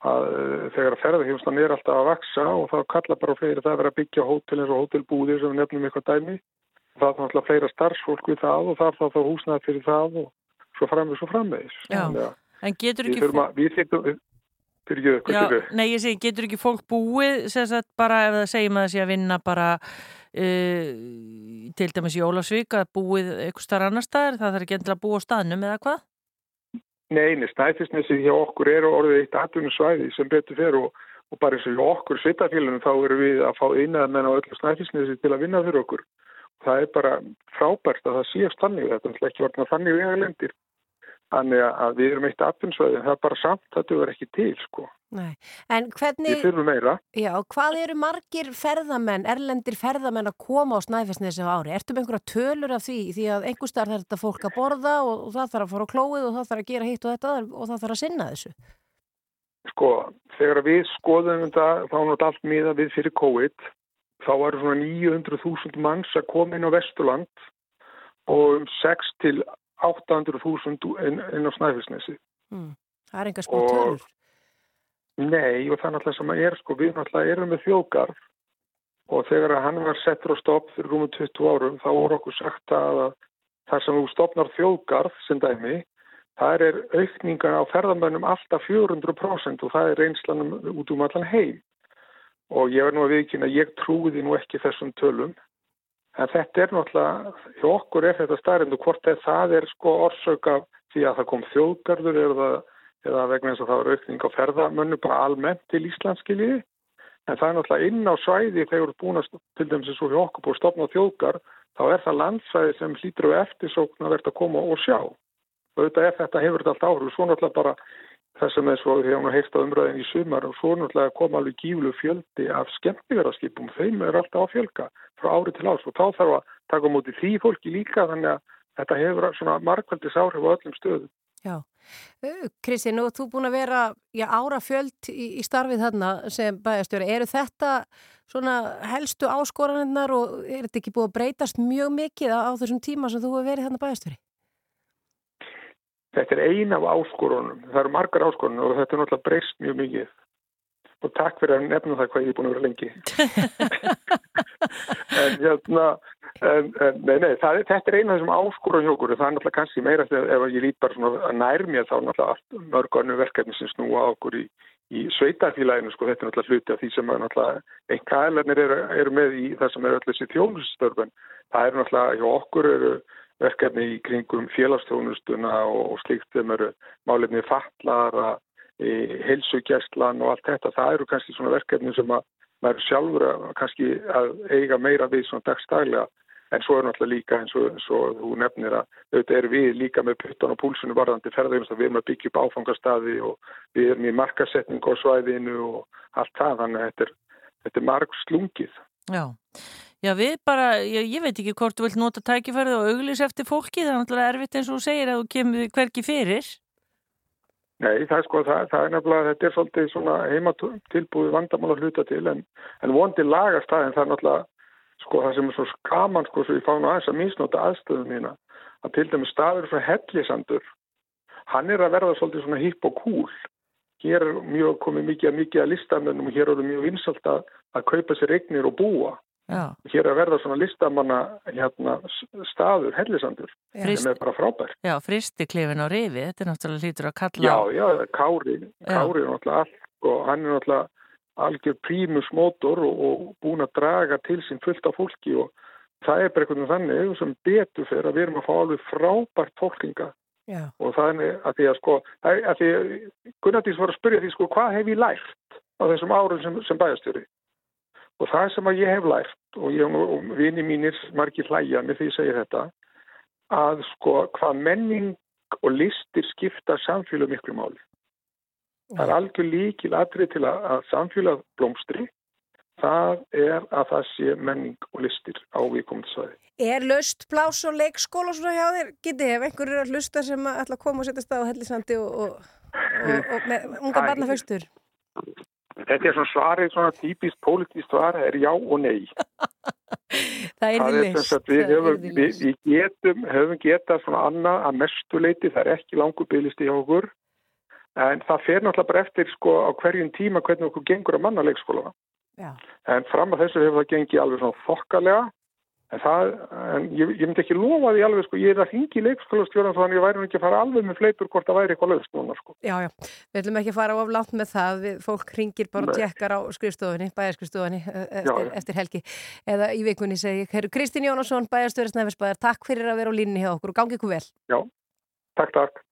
að uh, þegar að ferðarhjómslan er alltaf að vaksa og þá kalla bara fleiri það að vera að byggja hótel eins og hótelbúðir sem við nefnum eitthvað dæmi. Það er náttúrulega fleira starfsfólk við það og það er þá þá húsnað fyrir það og svo framvegis og að en getur ekki að, við þurfum, fyrir fyrir nei, ég segi, getur ekki fólk búið sem sagt bara ef það segjum að það sé að vinna bara uh, til dæmis í Ólafsvík að búið eitthvað starf annar staðar, það þarf ekki endilega að búa á staðnum eða hvað? Nei, nei, snæfisnessi hjá okkur eru orðið eitt atvinnusvæði sem betur fer og, og bara eins og hjá okkur svitafélunum þá eru við að fá einað menn á öllu snæfisnessi til að vinna fyrir okkur. Það er bara frábært að það séast þannig, þetta er ekki varna þannig við eða lendir. Þannig að við erum eitt atvinnusvæði, en það er bara samt, þetta er ekki til, sko. Nei. En hvernig, Við þurfum meira. já, hvað eru margir ferðamenn, erlendir ferðamenn að koma á Snæfellsnesi á ári? Ertu með einhverja tölur af því? Því að einhver starf er þetta fólk að borða og, og það þarf að fara á klóið og það þarf að gera hitt og þetta og það þarf að sinna þessu. Sko, þegar við skoðum þetta, þá er náttúrulega allt miða við fyrir COVID, þá eru svona 900.000 manns að koma inn á Vesturland og um 6 til 800.000 inn, inn á Snæfellsnesi. Mm. Það er enga smá tölur. Nei, og það er náttúrulega sem að er, sko, við náttúrulega erum með þjóðgarð og þegar að hann var settur á stopp fyrir rúmum 20 árum, þá voru okkur sagt að þar sem þú stopnar þjóðgarð sem dæmi, það er aukningan á ferðamönnum alltaf 400% og það er reynslanum út um allan heim. Og ég verð nú að viðkynna, ég trúiði nú ekki þessum tölum, en þetta er náttúrulega, hjá okkur er þetta staðrindu hvort að það er sko orsök af því að það kom þjóðgarður eða, eða vegna eins og það var aukning á ferðamönnu bara almennt til Íslandskiliði. En það er náttúrulega inn á svæði þegar búin að, til dæmis eins og hjá okkur búin að stopna á þjóðgar, þá er það landsvæði sem hlýtur á eftirsókn að verða að koma og sjá. Og auðvitað er þetta hefur þetta allt áhrif, svo náttúrulega bara sem er svo því að hún heilt á umræðin í sumar og svo náttúrulega koma alveg gíflu fjöldi af skemmtiverðarskipum, þeim er alltaf að fjölga frá ári til árs og þá þarf að taka á móti því fólki líka þannig að þetta hefur svona markvældis áhrif á öllum stöðum. Já. Kristi, nú þú búin að vera já, ára fjöld í, í starfið þarna sem bæjastjóri. Eru þetta svona helstu áskoraninnar og er þetta ekki búið að breytast mjög mikið á þessum tíma sem þú hefur verið þarna bæjastjóri? Þetta er ein af áskorunum. Það eru margar áskorunum og þetta er náttúrulega breyst mjög mikið. Og takk fyrir að nefna það hvað ég er búin að vera lengi. en hérna, en, en, nei, nei, er- þetta er eina af þessum áskorun hjá okkur. Það er náttúrulega kannski meira þegar ef ég lít bara svona nær mér þá náttúrulega allt mörg önnu verkefni sem snúa okkur í, í sveitarfélaginu. Sko, þetta er náttúrulega hluti af því sem er náttúrulega einhverja aðlarnir eru, eru með í það sem er öll þessi þjónustörfun. Það er náttúrulega hjá okkur eru verkefni í kringum félagsþjónustuna og, og slíkt sem eru málefni fallara, heilsugjæslan og allt þetta. Það eru kannski svona verkefni sem að maður sjálfur kannski að eiga meira við svona dagstælega. En svo er náttúrulega líka eins og, eins og þú nefnir að auðvitað erum við líka með puttan og púlsinu varðandi ferðarins að við erum að byggja upp áfangastaði og við erum í markasetning á svæðinu og allt það. Þannig að þetta er, þetta er marg slungið. Já. Já, við bara, ég, ég veit ekki hvort þú vilt nota tækifærið og auglýs eftir fólki, það er náttúrulega erfitt eins og þú segir að þú kemur hverki fyrir. Nei, það er sko, það, það er nefnilega, þetta er svolítið svona heimatilbúið vandamál að hluta til en, en vondi lagast það en það er náttúrulega, sko, það sem er svo skaman, sko, svo ég fá nú aðeins að misnóta aðstöðum mína, að til dæmis staður frá hellisandur, hann er að verða svolítið svona hipp og cool. Hér er mjög komið mikið, mikið að listamennum og hér eru mjög vinsalt að, að kaupa sér eignir og búa. Já. Hér að verða svona listamanna hérna, staður, hellisandur, sem er bara frábær. Já, fristiklefin á rifi, þetta er náttúrulega hlýtur að kalla Já, já, Kári, Kári er náttúrulega allt og hann er náttúrulega algjör prímus mótor og, og búin að draga til sín fullt af fólki og það er bara einhvern veginn þannig sem betur fyrir að við erum að fá alveg frábært fólkinga Já. og er að því að sko, að því að Gunnardís var að spyrja því sko hvað hef ég lært á þessum árum sem, sem bæjastjóri og það sem að ég hef lært og ég og vini mínir margir hlæja með því að segja þetta að sko hvað menning og listir skipta samfélag miklu máli. Það er algjör líkil atrið til að, að samfélag blómstri það er að það sé menning og listir á viðkomandi svæði. Er löst plás og leikskóla svona hjá þér? Getið ef einhver er að hlusta sem að ætla að koma og setja stað á hellisandi og, og, og, með unga Æ. Þetta er svona svarið, svona típist pólitískt svar er já og nei. Það er því list. við, höfum, við, við getum, höfum getað svona annað að mestu leiti, það er ekki langur bygglisti hjá okkur, en það fer náttúrulega bara eftir sko á hverjum tíma hvernig okkur gengur að manna leikskólana. Já. En fram að þessu hefur það gengið alveg svona þokkalega, en það, en ég, ég myndi ekki lofa því alveg sko, ég er að ringi leikskólastjóran þannig að ég væri ekki að fara alveg með fleipur hvort það væri eitthvað lögst núna sko. Já, já, við ætlum ekki að fara of langt með það, við, fólk ringir bara og tjekkar á skrifstofunni, bæjarskrifstofunni eh, eftir, Já, já. eftir helgi eða í vikunni segi Herru Kristín Jónasson, bæjarstöður Snæfisbæðar, takk fyrir að vera á línni hjá okkur og gangi ykkur vel. Já, takk, takk.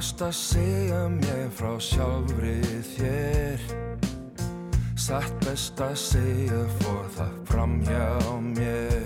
Varst að segja mér frá sjálfri þér. Satt best að segja fór það fram hjá mér